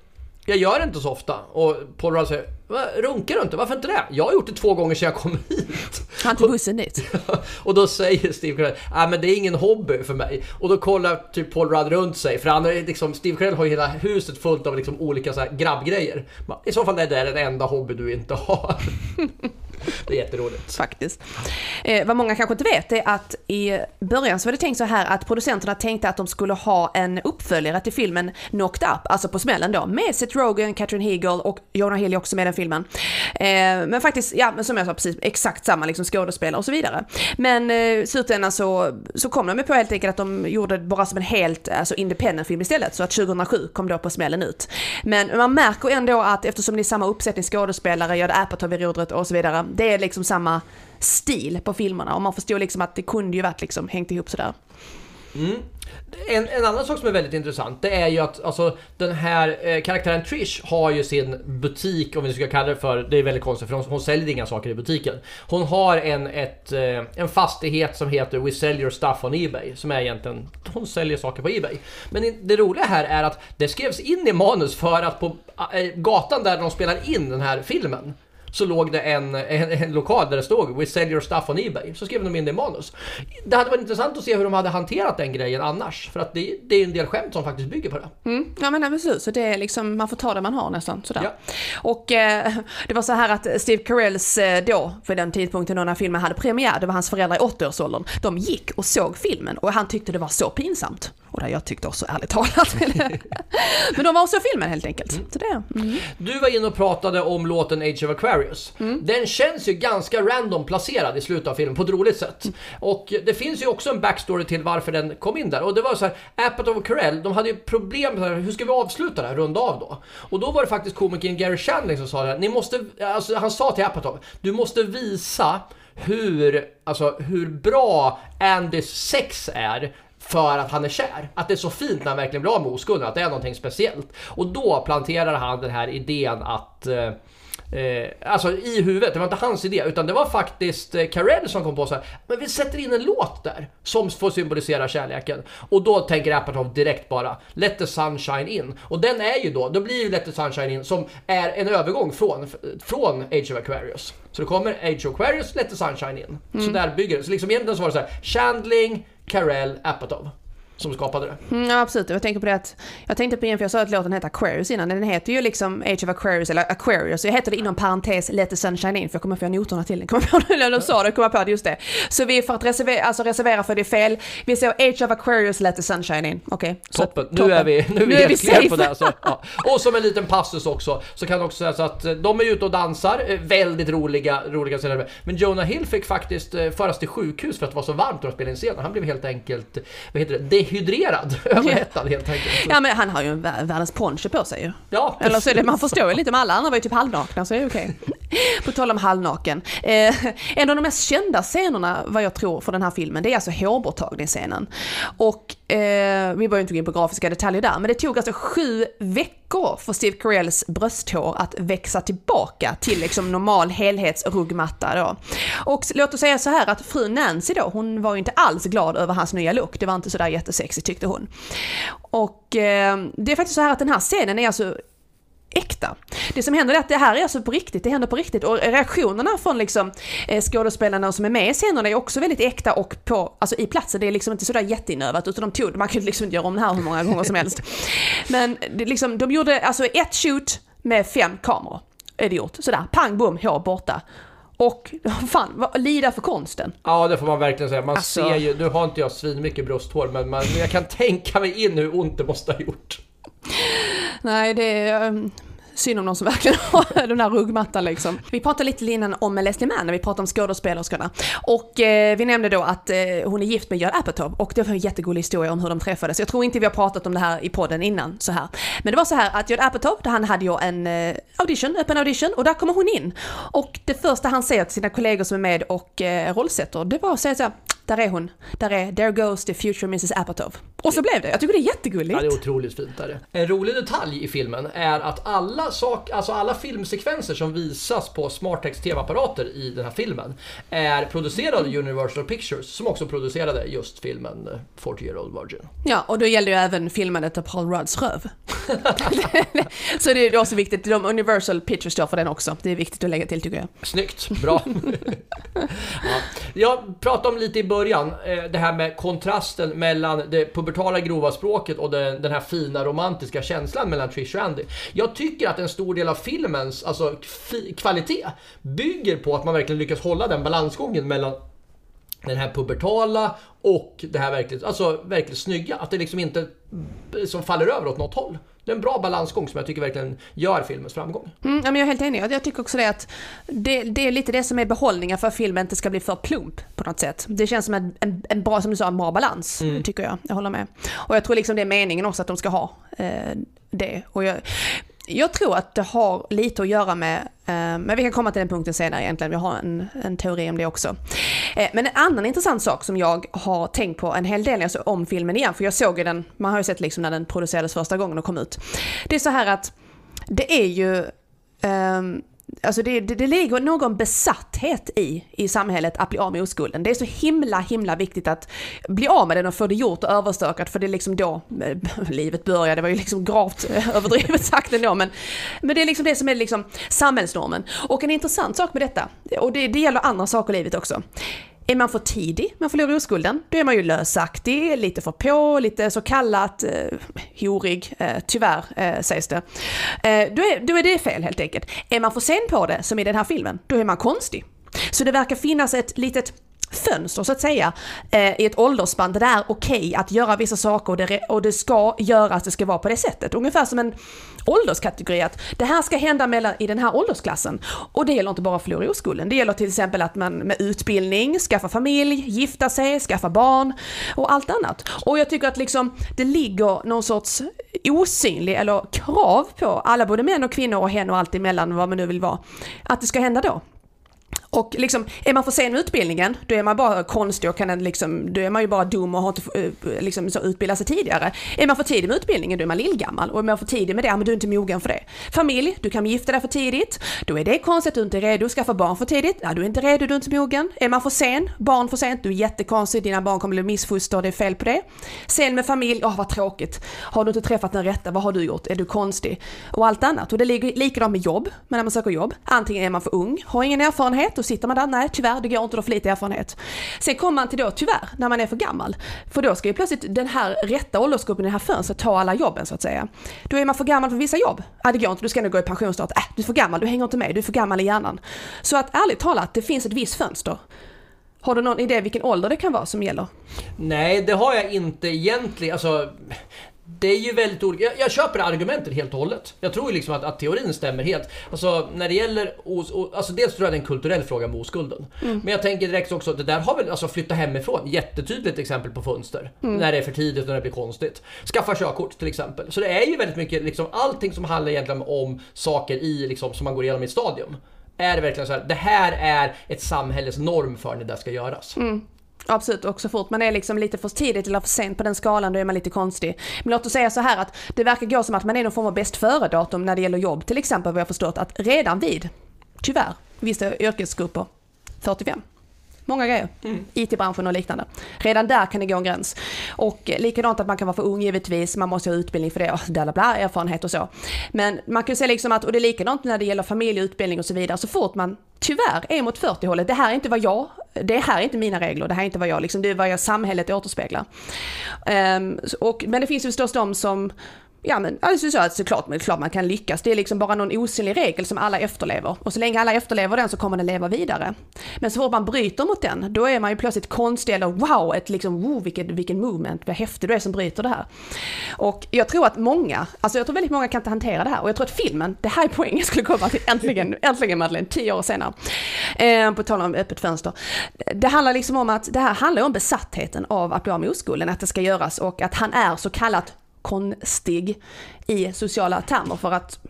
jag gör det inte så ofta. Och Paul Rudd säger, "Va, runkar du inte? Varför inte det? Jag har gjort det två gånger sedan jag kom hit. Han tog bussen dit. och då säger Steve Carell, nej men det är ingen hobby för mig. Och då kollar typ Paul Rudd runt sig, för han är liksom, Steve Carell har ju hela huset fullt av liksom olika så grabbgrejer. I så fall är det den enda hobby du inte har. det är jätteroligt. Faktiskt. Eh, vad många kanske inte vet är att i början så var det tänkt så här att producenterna tänkte att de skulle ha en uppföljare till filmen Knocked Up, alltså på smällen då, med Seth Rogen, Catherine Hegel och Jonah Hill är också med i den filmen. Eh, men faktiskt, ja men som jag sa precis, exakt samma liksom skådespelare och så vidare. Men eh, i slutändan så, så kom de ju på helt enkelt att de gjorde det bara som en helt alltså independent film istället, så att 2007 kom då på smällen ut. Men man märker ändå att eftersom det är samma uppsättning skådespelare, Judd Apatow vid rodret och så vidare, det är liksom samma stil på filmerna och man förstår liksom att det kunde ju varit liksom hängt ihop sådär. Mm. En, en annan sak som är väldigt intressant det är ju att alltså, den här eh, karaktären Trish har ju sin butik, om vi ska kalla det för, det är väldigt konstigt för hon, hon säljer inga saker i butiken. Hon har en, ett, eh, en fastighet som heter We sell your stuff on Ebay, som är egentligen, hon säljer saker på Ebay. Men det roliga här är att det skrevs in i manus för att på eh, gatan där de spelar in den här filmen så låg det en, en, en lokal där det stod We sell your stuff on Ebay. Så skrev de in det i manus. Det hade varit intressant att se hur de hade hanterat den grejen annars. För att det, det är en del skämt som faktiskt bygger på det. Mm, ja men precis, så det är liksom, man får ta det man har nästan sådär. Ja. Och eh, det var så här att Steve Carells eh, då, för den tidpunkten då när filmen hade premiär, det var hans föräldrar i 80-årsåldern, de gick och såg filmen och han tyckte det var så pinsamt. Och det jag tyckte också ärligt talat. men de var och såg filmen helt enkelt. Så det, mm. Du var inne och pratade om låten Age of Aquarius. Den känns ju ganska random placerad i slutet av filmen på ett roligt sätt. Och det finns ju också en backstory till varför den kom in där. Och det var så här, Apatow och Carell, de hade ju problem med hur ska vi avsluta det här, runda av då? Och då var det faktiskt komikern Gary Shandling som sa det ni måste, alltså han sa till Apatow, du måste visa hur, alltså hur bra Andys sex är för att han är kär. Att det är så fint när han verkligen blir av med oskulden, att det är någonting speciellt. Och då planterar han den här idén att eh, Eh, alltså i huvudet, det var inte hans idé utan det var faktiskt eh, Carell som kom på så här, men vi sätter in en låt där som får symbolisera kärleken. Och då tänker Apatow direkt bara Let the sunshine in. Och den är ju då, då blir ju Let the sunshine in som är en övergång från, från Age of Aquarius. Så det kommer Age of Aquarius, Let the sunshine in. Så där bygger det. Så liksom egentligen så var det så här, Chandling, Carell, Apatow som skapade det. Mm, ja absolut, jag tänker på det att, jag tänkte på en för jag sa att låten heter Aquarius innan, den heter ju liksom Age of Aquarius eller Aquarius, så jag heter det inom parentes Let the sunshine in för jag kommer få noterna till den, kommer på när du sa det, kommer jag på det just det. Så vi för att reservera, alltså reservera för det är fel, vi säger Age of Aquarius Let the sunshine in, okej. så- Toppen. Nu är vi, nu är vi Nu är vi safe. på det. Så, ja. Och som en liten passus också, så kan det också sägas att eh, de är ute och dansar, eh, väldigt roliga, roliga scener. Men Jonah Hill fick faktiskt eh, föras till sjukhus för att det var så varmt när de spelade in scenen. Han blev helt enkelt, vad heter det, dehydrerad, överhettad helt enkelt. Ja men han har ju en vär- världens poncho på sig ju. ja, Eller så är det, man förstår ju lite, men alla andra var ju typ halvnakna så är det okej. På tal om halvnaken. Eh, en av de mest kända scenerna, vad jag tror, för den här filmen, det är alltså hårborttagningsscenen. Och eh, vi behöver inte gå in på grafiska detaljer där, men det tog alltså sju veckor för Steve Carells brösthår att växa tillbaka till liksom normal helhetsruggmatta då. Och låt oss säga så här att fru Nancy då, hon var ju inte alls glad över hans nya look. Det var inte sådär jättesexigt tyckte hon. Och eh, det är faktiskt så här att den här scenen är alltså äkta. Det som händer är att det här är alltså på riktigt, det händer på riktigt och reaktionerna från liksom eh, skådespelarna som är med i scenerna är också väldigt äkta och på, alltså i platsen, det är liksom inte sådär jätteinövat utan de tog, man kan liksom inte göra om det här hur många gånger som helst. Men det liksom, de gjorde alltså ett shoot med fem kameror, är det gjort. Sådär, pang bom, hår borta. Och fan, vad, lida för konsten. ja, det får man verkligen säga. Man Alltså- ser ju, nu har inte jag svin mycket brösthår, men man, jag kan tänka mig in hur ont det måste ha gjort. Nej, det är ehm, synd om någon som verkligen har den här ruggmattan liksom. Vi pratade lite innan om Leslie Mann när vi pratade om skådespelerskorna. Och eh, vi nämnde då att eh, hon är gift med Judd Apatow och det var en jättegullig historia om hur de träffades. Jag tror inte vi har pratat om det här i podden innan så här. Men det var så här att Judd Apatow, han hade ju en eh, audition, öppen audition och där kommer hon in. Och det första han säger till sina kollegor som är med och eh, rollsätter, det var att säga så här där är hon. Där är There goes the future Mrs Apatow. Och så blev det. Jag tycker det är jättegulligt. Ja, det är otroligt fint. Är. En rolig detalj i filmen är att alla, sak, alltså alla filmsekvenser som visas på SmartText TV-apparater i den här filmen är producerade av Universal Pictures som också producerade just filmen 40 Year Old Virgin. Ja, och då gäller ju även filmandet av Paul Rudds röv. så det är också viktigt. De Universal Pictures står för den också. Det är viktigt att lägga till tycker jag. Snyggt, bra. ja. Jag pratade om lite i början, början, eh, det här med kontrasten mellan det pubertala grova språket och den, den här fina romantiska känslan mellan Trish och Andy. Jag tycker att en stor del av filmens alltså, kvalitet bygger på att man verkligen lyckas hålla den balansgången mellan den här pubertala och det här verkligt, alltså verkligt snygga. Att det liksom inte som faller över åt något håll. Det är en bra balansgång som jag tycker verkligen gör filmens framgång. Mm, jag är helt enig. Jag tycker också det att det, det, är lite det som är behållningen för att filmen inte ska bli för plump på något sätt. Det känns som en, en, en bra, som du sa, en bra balans, mm. tycker jag. Jag håller med. Och jag tror liksom det är meningen också att de ska ha eh, det. Och jag, jag tror att det har lite att göra med, eh, men vi kan komma till den punkten senare egentligen, vi har en, en teori om det också. Eh, men en annan intressant sak som jag har tänkt på en hel del alltså om filmen igen, för jag såg ju den, man har ju sett liksom när den producerades första gången och kom ut. Det är så här att det är ju ehm, Alltså det, det, det ligger någon besatthet i, i samhället att bli av med oskulden. Det är så himla, himla viktigt att bli av med den och få det gjort och överstökat för det är liksom då eh, livet börjar. Det var ju liksom gravt eh, överdrivet sagt ändå men, men det är liksom det som är liksom samhällsnormen. Och en intressant sak med detta, och det, det gäller andra saker i livet också, är man för tidig, man förlorar oskulden, då är man ju lösaktig, lite för på, lite så kallat, eh, horig, eh, tyvärr eh, sägs det. Eh, då, är, då är det fel helt enkelt. Är man för sen på det, som i den här filmen, då är man konstig. Så det verkar finnas ett litet fönster så att säga eh, i ett åldersspann där det är okej okay att göra vissa saker och det, och det ska göras, det ska vara på det sättet. Ungefär som en ålderskategori att det här ska hända mellan, i den här åldersklassen. Och det gäller inte bara förlora oskulden, det gäller till exempel att man med utbildning, skaffa familj, gifta sig, skaffa barn och allt annat. Och jag tycker att liksom det ligger någon sorts osynlig eller krav på alla, både män och kvinnor och hen och allt emellan, vad man nu vill vara, att det ska hända då. Och liksom, är man för sen med utbildningen, då är man bara konstig och kan liksom, då är man ju bara dum och har inte eh, liksom, så utbildat sig tidigare. Är man för tidig med utbildningen, då är man lillgammal. Och är man för tidig med det, men du är inte mogen för det. Familj, du kan gifta dig för tidigt. Då är det konstigt, du är inte redo skaffa barn för tidigt. Ja, du är inte redo, du är inte mogen. Är man för sen, barn för sent, du är jättekonstig, dina barn kommer bli missfoster, det är fel på det. Sen med familj, åh vad tråkigt. Har du inte träffat den rätta, vad har du gjort? Är du konstig? Och allt annat. Och det ligger likadant med jobb, men när man söker jobb. Antingen är man för ung, har ingen erfarenhet, då sitter man där, nej tyvärr det går inte, då för lite erfarenhet. Sen kommer man till då tyvärr, när man är för gammal. För då ska ju plötsligt den här rätta åldersgruppen i det här fönstret ta alla jobben så att säga. Då är man för gammal för vissa jobb. Ja det går inte, du ska nog gå i pension snart. Äh, du är för gammal, du hänger inte med, du är för gammal i hjärnan. Så att ärligt talat, det finns ett visst fönster. Har du någon idé vilken ålder det kan vara som gäller? Nej, det har jag inte egentligen. Alltså, det är ju väldigt olika. Jag, jag köper argumentet helt och hållet. Jag tror ju liksom att, att teorin stämmer helt. Alltså när det gäller os, o, alltså dels tror jag det är en kulturell fråga med oskulden. Mm. Men jag tänker direkt också att det där har väl alltså flytta hemifrån. Jättetydligt exempel på fönster. Mm. När det är för tidigt och när det blir konstigt. Skaffa körkort till exempel. Så det är ju väldigt mycket liksom allting som handlar egentligen om saker i liksom som man går igenom i ett stadium. Är det verkligen så här, det här är ett samhälles norm för när det ska göras. Mm. Absolut, och så fort man är liksom lite för tidigt eller för sent på den skalan då är man lite konstig. Men låt oss säga så här att det verkar gå som att man är någon form av bäst före-datum när det gäller jobb till exempel vad jag förstått att redan vid, tyvärr, vissa yrkesgrupper, 45. Många grejer. Mm. IT-branschen och liknande. Redan där kan det gå en gräns. Och likadant att man kan vara för ung givetvis, man måste ha utbildning för det och bla, bla, erfarenhet och så. Men man kan ju säga liksom att, och det är likadant när det gäller familj, utbildning och så vidare, så fort man tyvärr är mot 40-hållet, det här är inte vad jag, det här är inte mina regler, det här är inte vad jag, liksom, det är vad jag samhället återspeglar. Um, och, men det finns ju förstås de som Ja men alltså så att såklart, men klart man kan lyckas. Det är liksom bara någon osynlig regel som alla efterlever. Och så länge alla efterlever den så kommer den leva vidare. Men så fort man bryter mot den, då är man ju plötsligt konstig eller wow, ett liksom wow vilken, vilken movement, vad häftig du är som bryter det här. Och jag tror att många, alltså jag tror väldigt många kan inte hantera det här. Och jag tror att filmen, det här är poängen skulle komma till äntligen, äntligen Madeleine, tio år senare. Eh, på tal om öppet fönster. Det handlar liksom om att, det här handlar om besattheten av att bli av med oskulden, att det ska göras och att han är så kallat konstig i sociala termer för att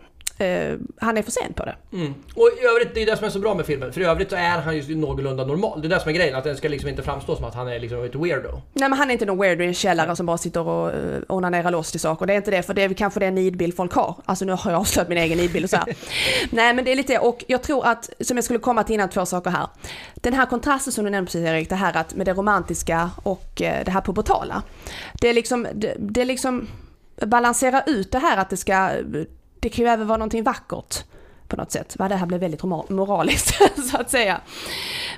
eh, han är för sen på det. Mm. Och i övrigt, det är det som är så bra med filmen. För i övrigt så är han ju någorlunda normal. Det är det som är grejen, att den ska liksom inte framstå som att han är liksom ett weirdo. Nej men han är inte någon weirdo i en källare som bara sitter och uh, onanerar loss till saker. Det är inte det, för det är kanske den nidbild folk har. Alltså nu har jag avslöjat min egen nidbild och så här. Nej men det är lite, och jag tror att, som jag skulle komma till innan, två saker här. Den här kontrasten som du nämnde precis Erik, det här att med det romantiska och uh, det här pubertala. Det är liksom, det, det är liksom balansera ut det här att det ska, det kan ju även vara någonting vackert på något sätt. Va, det här blev väldigt moraliskt så att säga.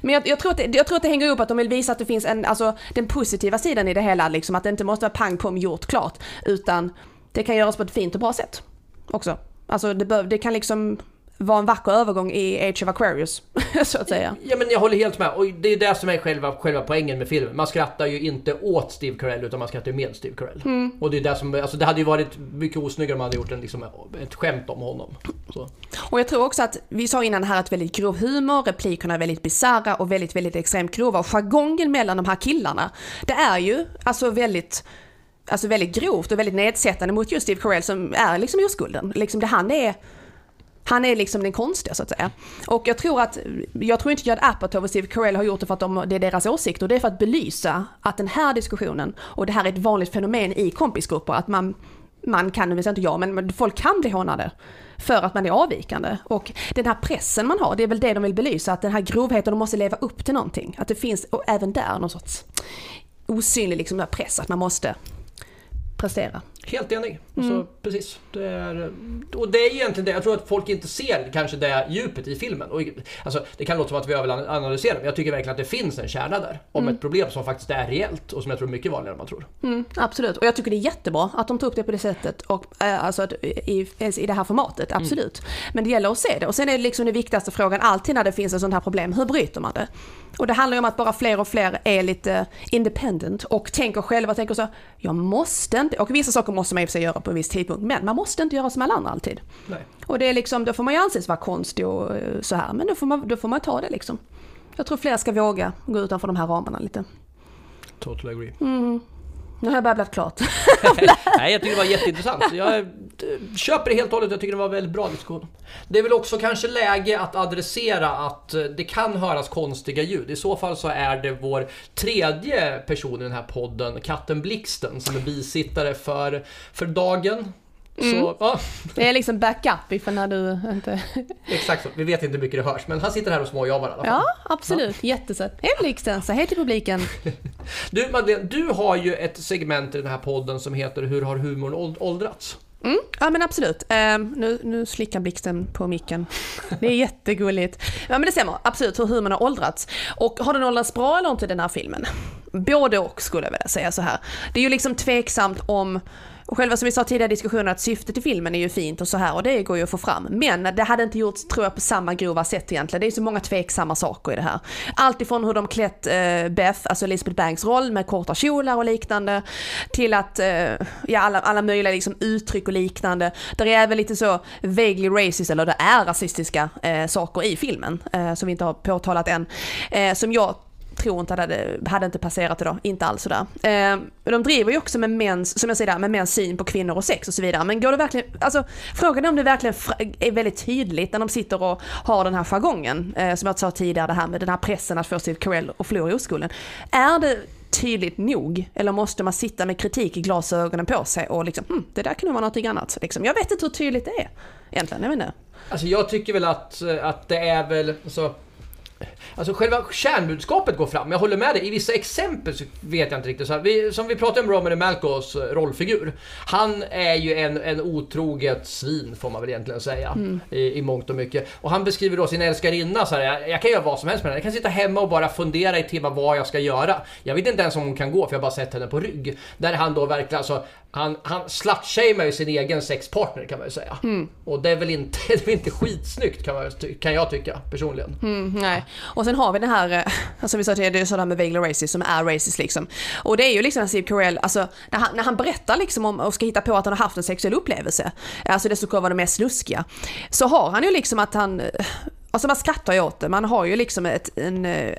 Men jag, jag, tror att det, jag tror att det hänger ihop att de vill visa att det finns en, alltså den positiva sidan i det hela, liksom att det inte måste vara pang pom gjort klart, utan det kan göras på ett fint och bra sätt också. Alltså det, bör, det kan liksom var en vacker övergång i Age of Aquarius, så att säga. Ja men jag håller helt med. Och det är det som är själva, själva poängen med filmen. Man skrattar ju inte åt Steve Carell utan man skrattar ju med Steve Carell. Mm. Och det är det som, alltså det hade ju varit mycket osnyggare om man hade gjort en, liksom, ett skämt om honom. Så. Och jag tror också att, vi sa innan här att väldigt grov humor, replikerna är väldigt bisarra och väldigt, väldigt extremt grova. Och jargongen mellan de här killarna, det är ju alltså väldigt Alltså väldigt grovt och väldigt nedsättande mot just Steve Carell som är liksom oskulden. Liksom det han är han är liksom den konstiga så att säga. Och jag tror att, jag tror inte Judd Apatow och Steve Carell har gjort det för att de, det är deras åsikter. Det är för att belysa att den här diskussionen, och det här är ett vanligt fenomen i kompisgrupper, att man, man kan, nu vet inte jag, men folk kan bli hånade för att man är avvikande. Och den här pressen man har, det är väl det de vill belysa, att den här grovheten, de måste leva upp till någonting. Att det finns, och även där, någon sorts osynlig liksom, press, att man måste prestera. Helt enig. Alltså, mm. Precis. Det är, och det är egentligen det, jag tror att folk inte ser kanske det djupet i filmen. Och, alltså, det kan låta som att vi överanalyserar, men jag tycker verkligen att det finns en kärna där. Om mm. ett problem som faktiskt är reellt och som jag tror är mycket vanligare än man tror. Mm, absolut, och jag tycker det är jättebra att de tog upp det på det sättet. Och, äh, alltså i, i det här formatet, mm. absolut. Men det gäller att se det. Och sen är det liksom den viktigaste frågan alltid när det finns ett sånt här problem, hur bryter man det? Och det handlar ju om att bara fler och fler är lite independent och tänker själva, tänker så, jag måste inte, och vissa saker måste man i och för sig göra på en viss tidpunkt, men man måste inte göra som alla andra alltid. Nej. Och det är liksom, då får man ju anses vara konstig och eh, så här, men då får man, då får man ta det liksom. Jag tror fler ska våga gå utanför de här ramarna lite. Totally agree. Mm. Nu har jag babblat klart. Nej, jag tycker det var jätteintressant. Jag eh, köper det helt och hållet. Jag tycker det var en väldigt bra diskussion. Det är väl också kanske läge att adressera att eh, det kan höras konstiga ljud. I så fall så är det vår tredje person i den här podden, katten Blixten, som är bisittare för, för dagen. Mm. Så, ja. Det är liksom backup ifall när du inte... Exakt så. Vi vet inte hur mycket det hörs, men han sitter här och småjobbar i alla fall. Ja, absolut. Ja. Jättesött. Hej Blixten, så hej till publiken. Du Madeleine, du har ju ett segment i den här podden som heter Hur har humorn åldrats? Mm, ja men absolut. Um, nu, nu slickar blixten på micken. Det är jättegulligt. Ja men det stämmer, absolut hur humorn har åldrats. Och har den åldrats bra eller inte den här filmen? Både och skulle jag vilja säga så här. Det är ju liksom tveksamt om och själva som vi sa tidigare i diskussionen att syftet i filmen är ju fint och så här och det går ju att få fram. Men det hade inte gjorts, tror jag, på samma grova sätt egentligen. Det är så många tveksamma saker i det här. Allt ifrån hur de klätt eh, Beth, alltså Elizabeth Banks roll med korta kjolar och liknande, till att, eh, ja alla, alla möjliga liksom uttryck och liknande. Där är även lite så vaguely racist, eller det är rasistiska eh, saker i filmen, eh, som vi inte har påtalat än. Eh, som jag tror inte hade, hade inte passerat idag, inte alls sådär. Eh, de driver ju också med mäns, som jag säger där, med mäns syn på kvinnor och sex och så vidare. Men går det verkligen, alltså frågan är om det verkligen är väldigt tydligt när de sitter och har den här jargongen, eh, som jag sa tidigare, det här med den här pressen att få Steve Carell och förlora oskulden. Är det tydligt nog? Eller måste man sitta med kritik i glasögonen på sig och liksom, hm, det där kan vara någonting annat. Liksom. Jag vet inte hur tydligt det är egentligen, jag vet inte. Alltså jag tycker väl att, eh, att det är väl, alltså Alltså själva kärnbudskapet går fram. Jag håller med dig. I vissa exempel så vet jag inte riktigt. Så här, vi, som vi pratade om Roman Malcos eh, rollfigur. Han är ju en, en otroget svin får man väl egentligen säga. Mm. I, I mångt och mycket. Och han beskriver då sin älskarinna så här. Jag, jag, kan göra vad som helst med henne. Jag kan sitta hemma och bara fundera i timmar vad jag ska göra. Jag vet inte ens om hon kan gå för jag har bara sett henne på rygg. Där han då verkligen alltså han, han slutshamear ju sin egen sexpartner kan man ju säga. Mm. Och det är väl inte, det är inte skitsnyggt kan, man, kan jag tycka personligen. Mm, nej. Och sen har vi den här, alltså vi sa det är sådär med Vaguely Racist som är racist liksom. Och det är ju liksom Steve Carell, alltså när han, när han berättar liksom om och ska hitta på att han har haft en sexuell upplevelse, alltså det som kommer vara det mest luskiga, så har han ju liksom att han, eh, alltså man skrattar ju åt det, man har ju liksom ett, en, eh,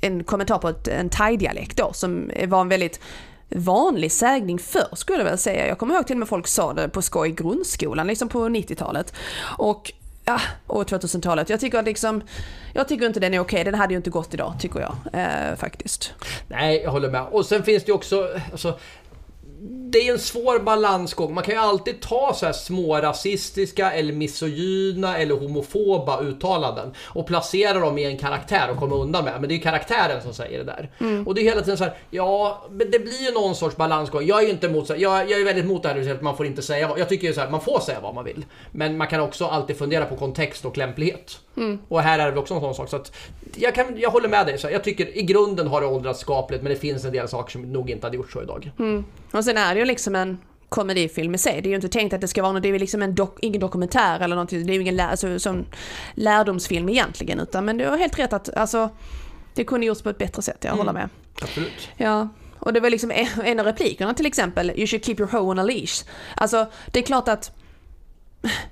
en kommentar på ett, en thai-dialekt då som var en väldigt vanlig sägning förr skulle jag väl säga. Jag kommer ihåg till och med folk sa det på skoj i grundskolan, liksom på 90-talet. Och ja, och 2000-talet. Jag tycker liksom, jag tycker inte den är okej. Den hade ju inte gått idag, tycker jag eh, faktiskt. Nej, jag håller med. Och sen finns det ju också, alltså, det är en svår balansgång. Man kan ju alltid ta så här små rasistiska eller misogyna eller homofoba uttalanden och placera dem i en karaktär och komma undan med. Men det är ju karaktären som säger det där. Mm. Och det är hela tiden så här, ja, men det blir ju någon sorts balansgång. Jag är ju inte emot, jag, jag är väldigt emot det här att man får inte säga vad, jag tycker ju så här, man får säga vad man vill. Men man kan också alltid fundera på kontext och lämplighet. Mm. Och här är det väl också en sån sak. Så att jag, kan, jag håller med dig. Så här, jag tycker i grunden har det åldrats skapligt men det finns en del saker som nog inte hade gjort så idag. Och sen är det ju liksom en komedifilm i sig. Det är ju inte tänkt att det ska vara något, det är liksom en dok, ingen dokumentär eller någonting. Det är ju ingen lär, alltså, som lärdomsfilm egentligen. Utan, men du har helt rätt att alltså, det kunde gjorts på ett bättre sätt, jag håller med. Absolut. Ja, och det var liksom en, en av replikerna till exempel, you should keep your hoe on a leash. Alltså, det är klart att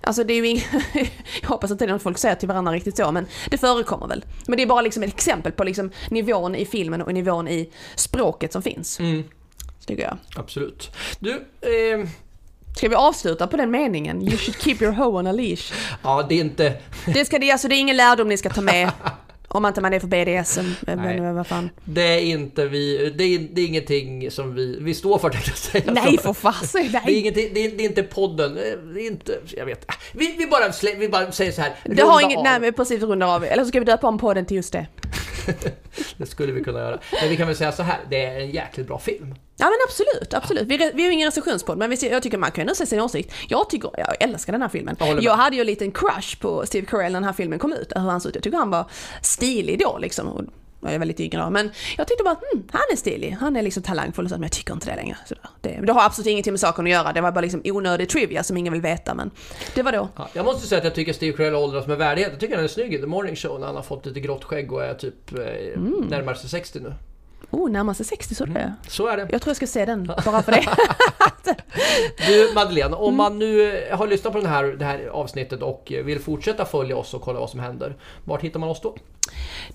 Alltså det är ju ing... Jag hoppas inte det är något folk säger till varandra riktigt så, men det förekommer väl. Men det är bara liksom ett exempel på liksom nivån i filmen och nivån i språket som finns. Mm, Tycker jag. absolut. Du, eh, Ska vi avsluta på den meningen? You should keep your hoe on a leash. ja det är inte... Det, ska, det, alltså, det är ingen lärdom ni ska ta med. Om inte man är för BDSM. Nej. Men vad fan. Det är inte vi... Det är, det är ingenting som vi... Vi står för tänkte jag säga. Nej för fasen, Det är, ingenting, det, är, det är inte podden, eh, det är inte... Jag vet Vi, vi, bara, vi bara säger så här. Det har runda inget, av. nej men precis rundar av. Eller så ska vi döpa om podden till just det. Det skulle vi kunna göra. Men vi kan väl säga så här. Det är en jäkligt bra film. Ja men absolut, absolut. Vi, vi har ju ingen recensionspodd men vi, jag tycker man kan ändå säga sin åsikt. Jag tycker, jag älskar den här filmen. Jag. Jag hade ju en liten crush på Steve Carell när den här filmen kom ut. Hur han såg ut. Jag tycker han var stilig då liksom. Jag är väldigt yngre då. Men jag tyckte bara, hmm, han är stilig. Han är liksom talangfull och så, men jag tycker inte det längre. Så det, det har absolut ingenting med saken att göra. Det var bara liksom onödig trivia som ingen vill veta. Men det var då. Ja, jag måste säga att jag tycker Steve Carell åldras med värdighet. Jag tycker han är snygg i The Morning Show när han har fått lite grått skägg och är typ eh, Mm. närmare sig 60 nu. Oh, närmar sig 60 så det är. Så är det. Jag tror jag ska se den bara för det. Du Madeleine, om Mm. man nu har lyssnat på den här, det här avsnittet och vill fortsätta följa oss och kolla vad som händer. Vart hittar man oss då?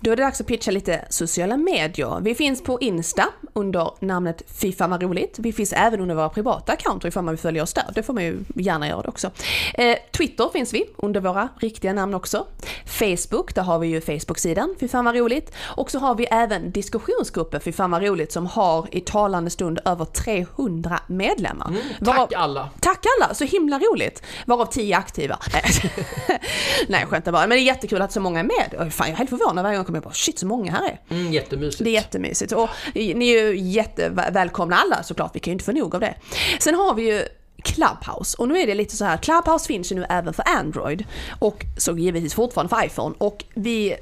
Då är det dags att pitcha lite sociala medier. Vi finns på Insta under namnet Fy fan vad roligt. Vi finns även under våra privata accounter ifall man vill följa oss där. Det får man ju gärna göra det också. Eh, Twitter finns vi under våra riktiga namn också. Facebook, där har vi ju Facebook-sidan fan vad roligt. Och så har vi även diskussionsgrupper Fy fan vad roligt som har i talande stund över 300 medlemmar. Mm, Varav- tack alla! Tack alla, så himla roligt! Varav 10 aktiva. Nej, skämtar bara. Men det är jättekul att så många är med. Fan, jag är helt förvånad varje gång jag kommer på shit så många här är. Mm, jättemysigt. Det är jättemysigt. Och ni är ju jättevälkomna alla såklart, vi kan ju inte få nog av det. Sen har vi ju Clubhouse. Och nu är det lite så här, Clubhouse finns ju nu även för Android. Och så givetvis fortfarande för iPhone. Och vi...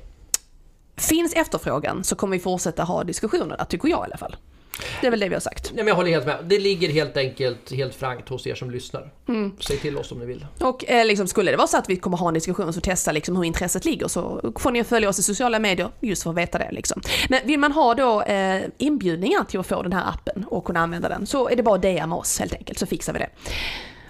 Finns efterfrågan så kommer vi fortsätta ha diskussioner där, tycker jag i alla fall. Det är väl det vi har sagt. Nej, men jag håller helt med. Det ligger helt enkelt helt frankt hos er som lyssnar. Mm. Säg till oss om ni vill. Och eh, liksom, skulle det vara så att vi kommer ha en diskussion så testa liksom, hur intresset ligger så får ni följa oss i sociala medier just för att veta det. Liksom. Men vill man ha då eh, inbjudningar till att få den här appen och kunna använda den så är det bara att DMa oss helt enkelt så fixar vi det.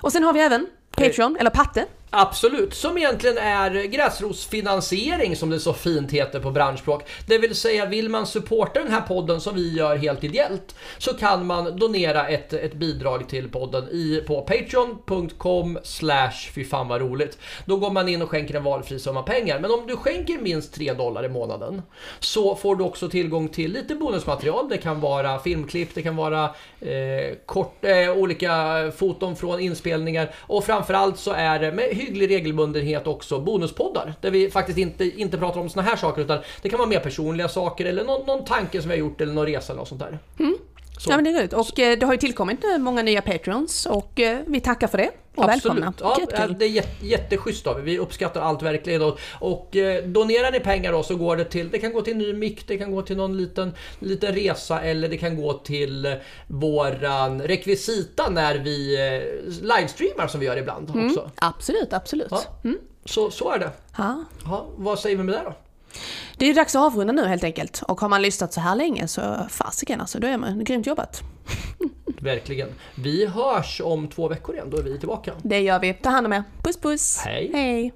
Och sen har vi även Patreon, eller Patte. Absolut, som egentligen är gräsrotsfinansiering som det så fint heter på branschspråk. Det vill säga, vill man supporta den här podden som vi gör helt ideellt så kan man donera ett, ett bidrag till podden i, på patreon.com slash fy fan vad roligt. Då går man in och skänker en valfri summa pengar. Men om du skänker minst 3 dollar i månaden så får du också tillgång till lite bonusmaterial. Det kan vara filmklipp, det kan vara eh, kort, eh, olika foton från inspelningar och framförallt så är det med hygglig regelbundenhet också bonuspoddar där vi faktiskt inte, inte pratar om såna här saker utan det kan vara mer personliga saker eller någon, någon tanke som vi har gjort eller någon resa eller något sånt där. Mm. Så. Ja men det är roligt. Och eh, det har ju tillkommit nu många nya Patreons och eh, vi tackar för det. Och välkomna. Ja, det är jätte, jätteschysst av er. Vi uppskattar allt verkligen. Och, och eh, donerar ni pengar då så går det till, det kan gå till ny mick, det kan gå till någon liten, liten resa eller det kan gå till våran rekvisita när vi eh, livestreamar som vi gör ibland också. Absolut, absolut. Ja. Mm. Så, så är det. Ja. Ja, vad säger vi med det då? Det är dags att avrunda nu helt enkelt. Och har man lyssnat så här länge så fasiken alltså, då är man grymt jobbat. Verkligen. Vi hörs om två veckor igen, då är vi tillbaka. Det gör vi. Ta hand om er. Puss puss! Hej. Hej!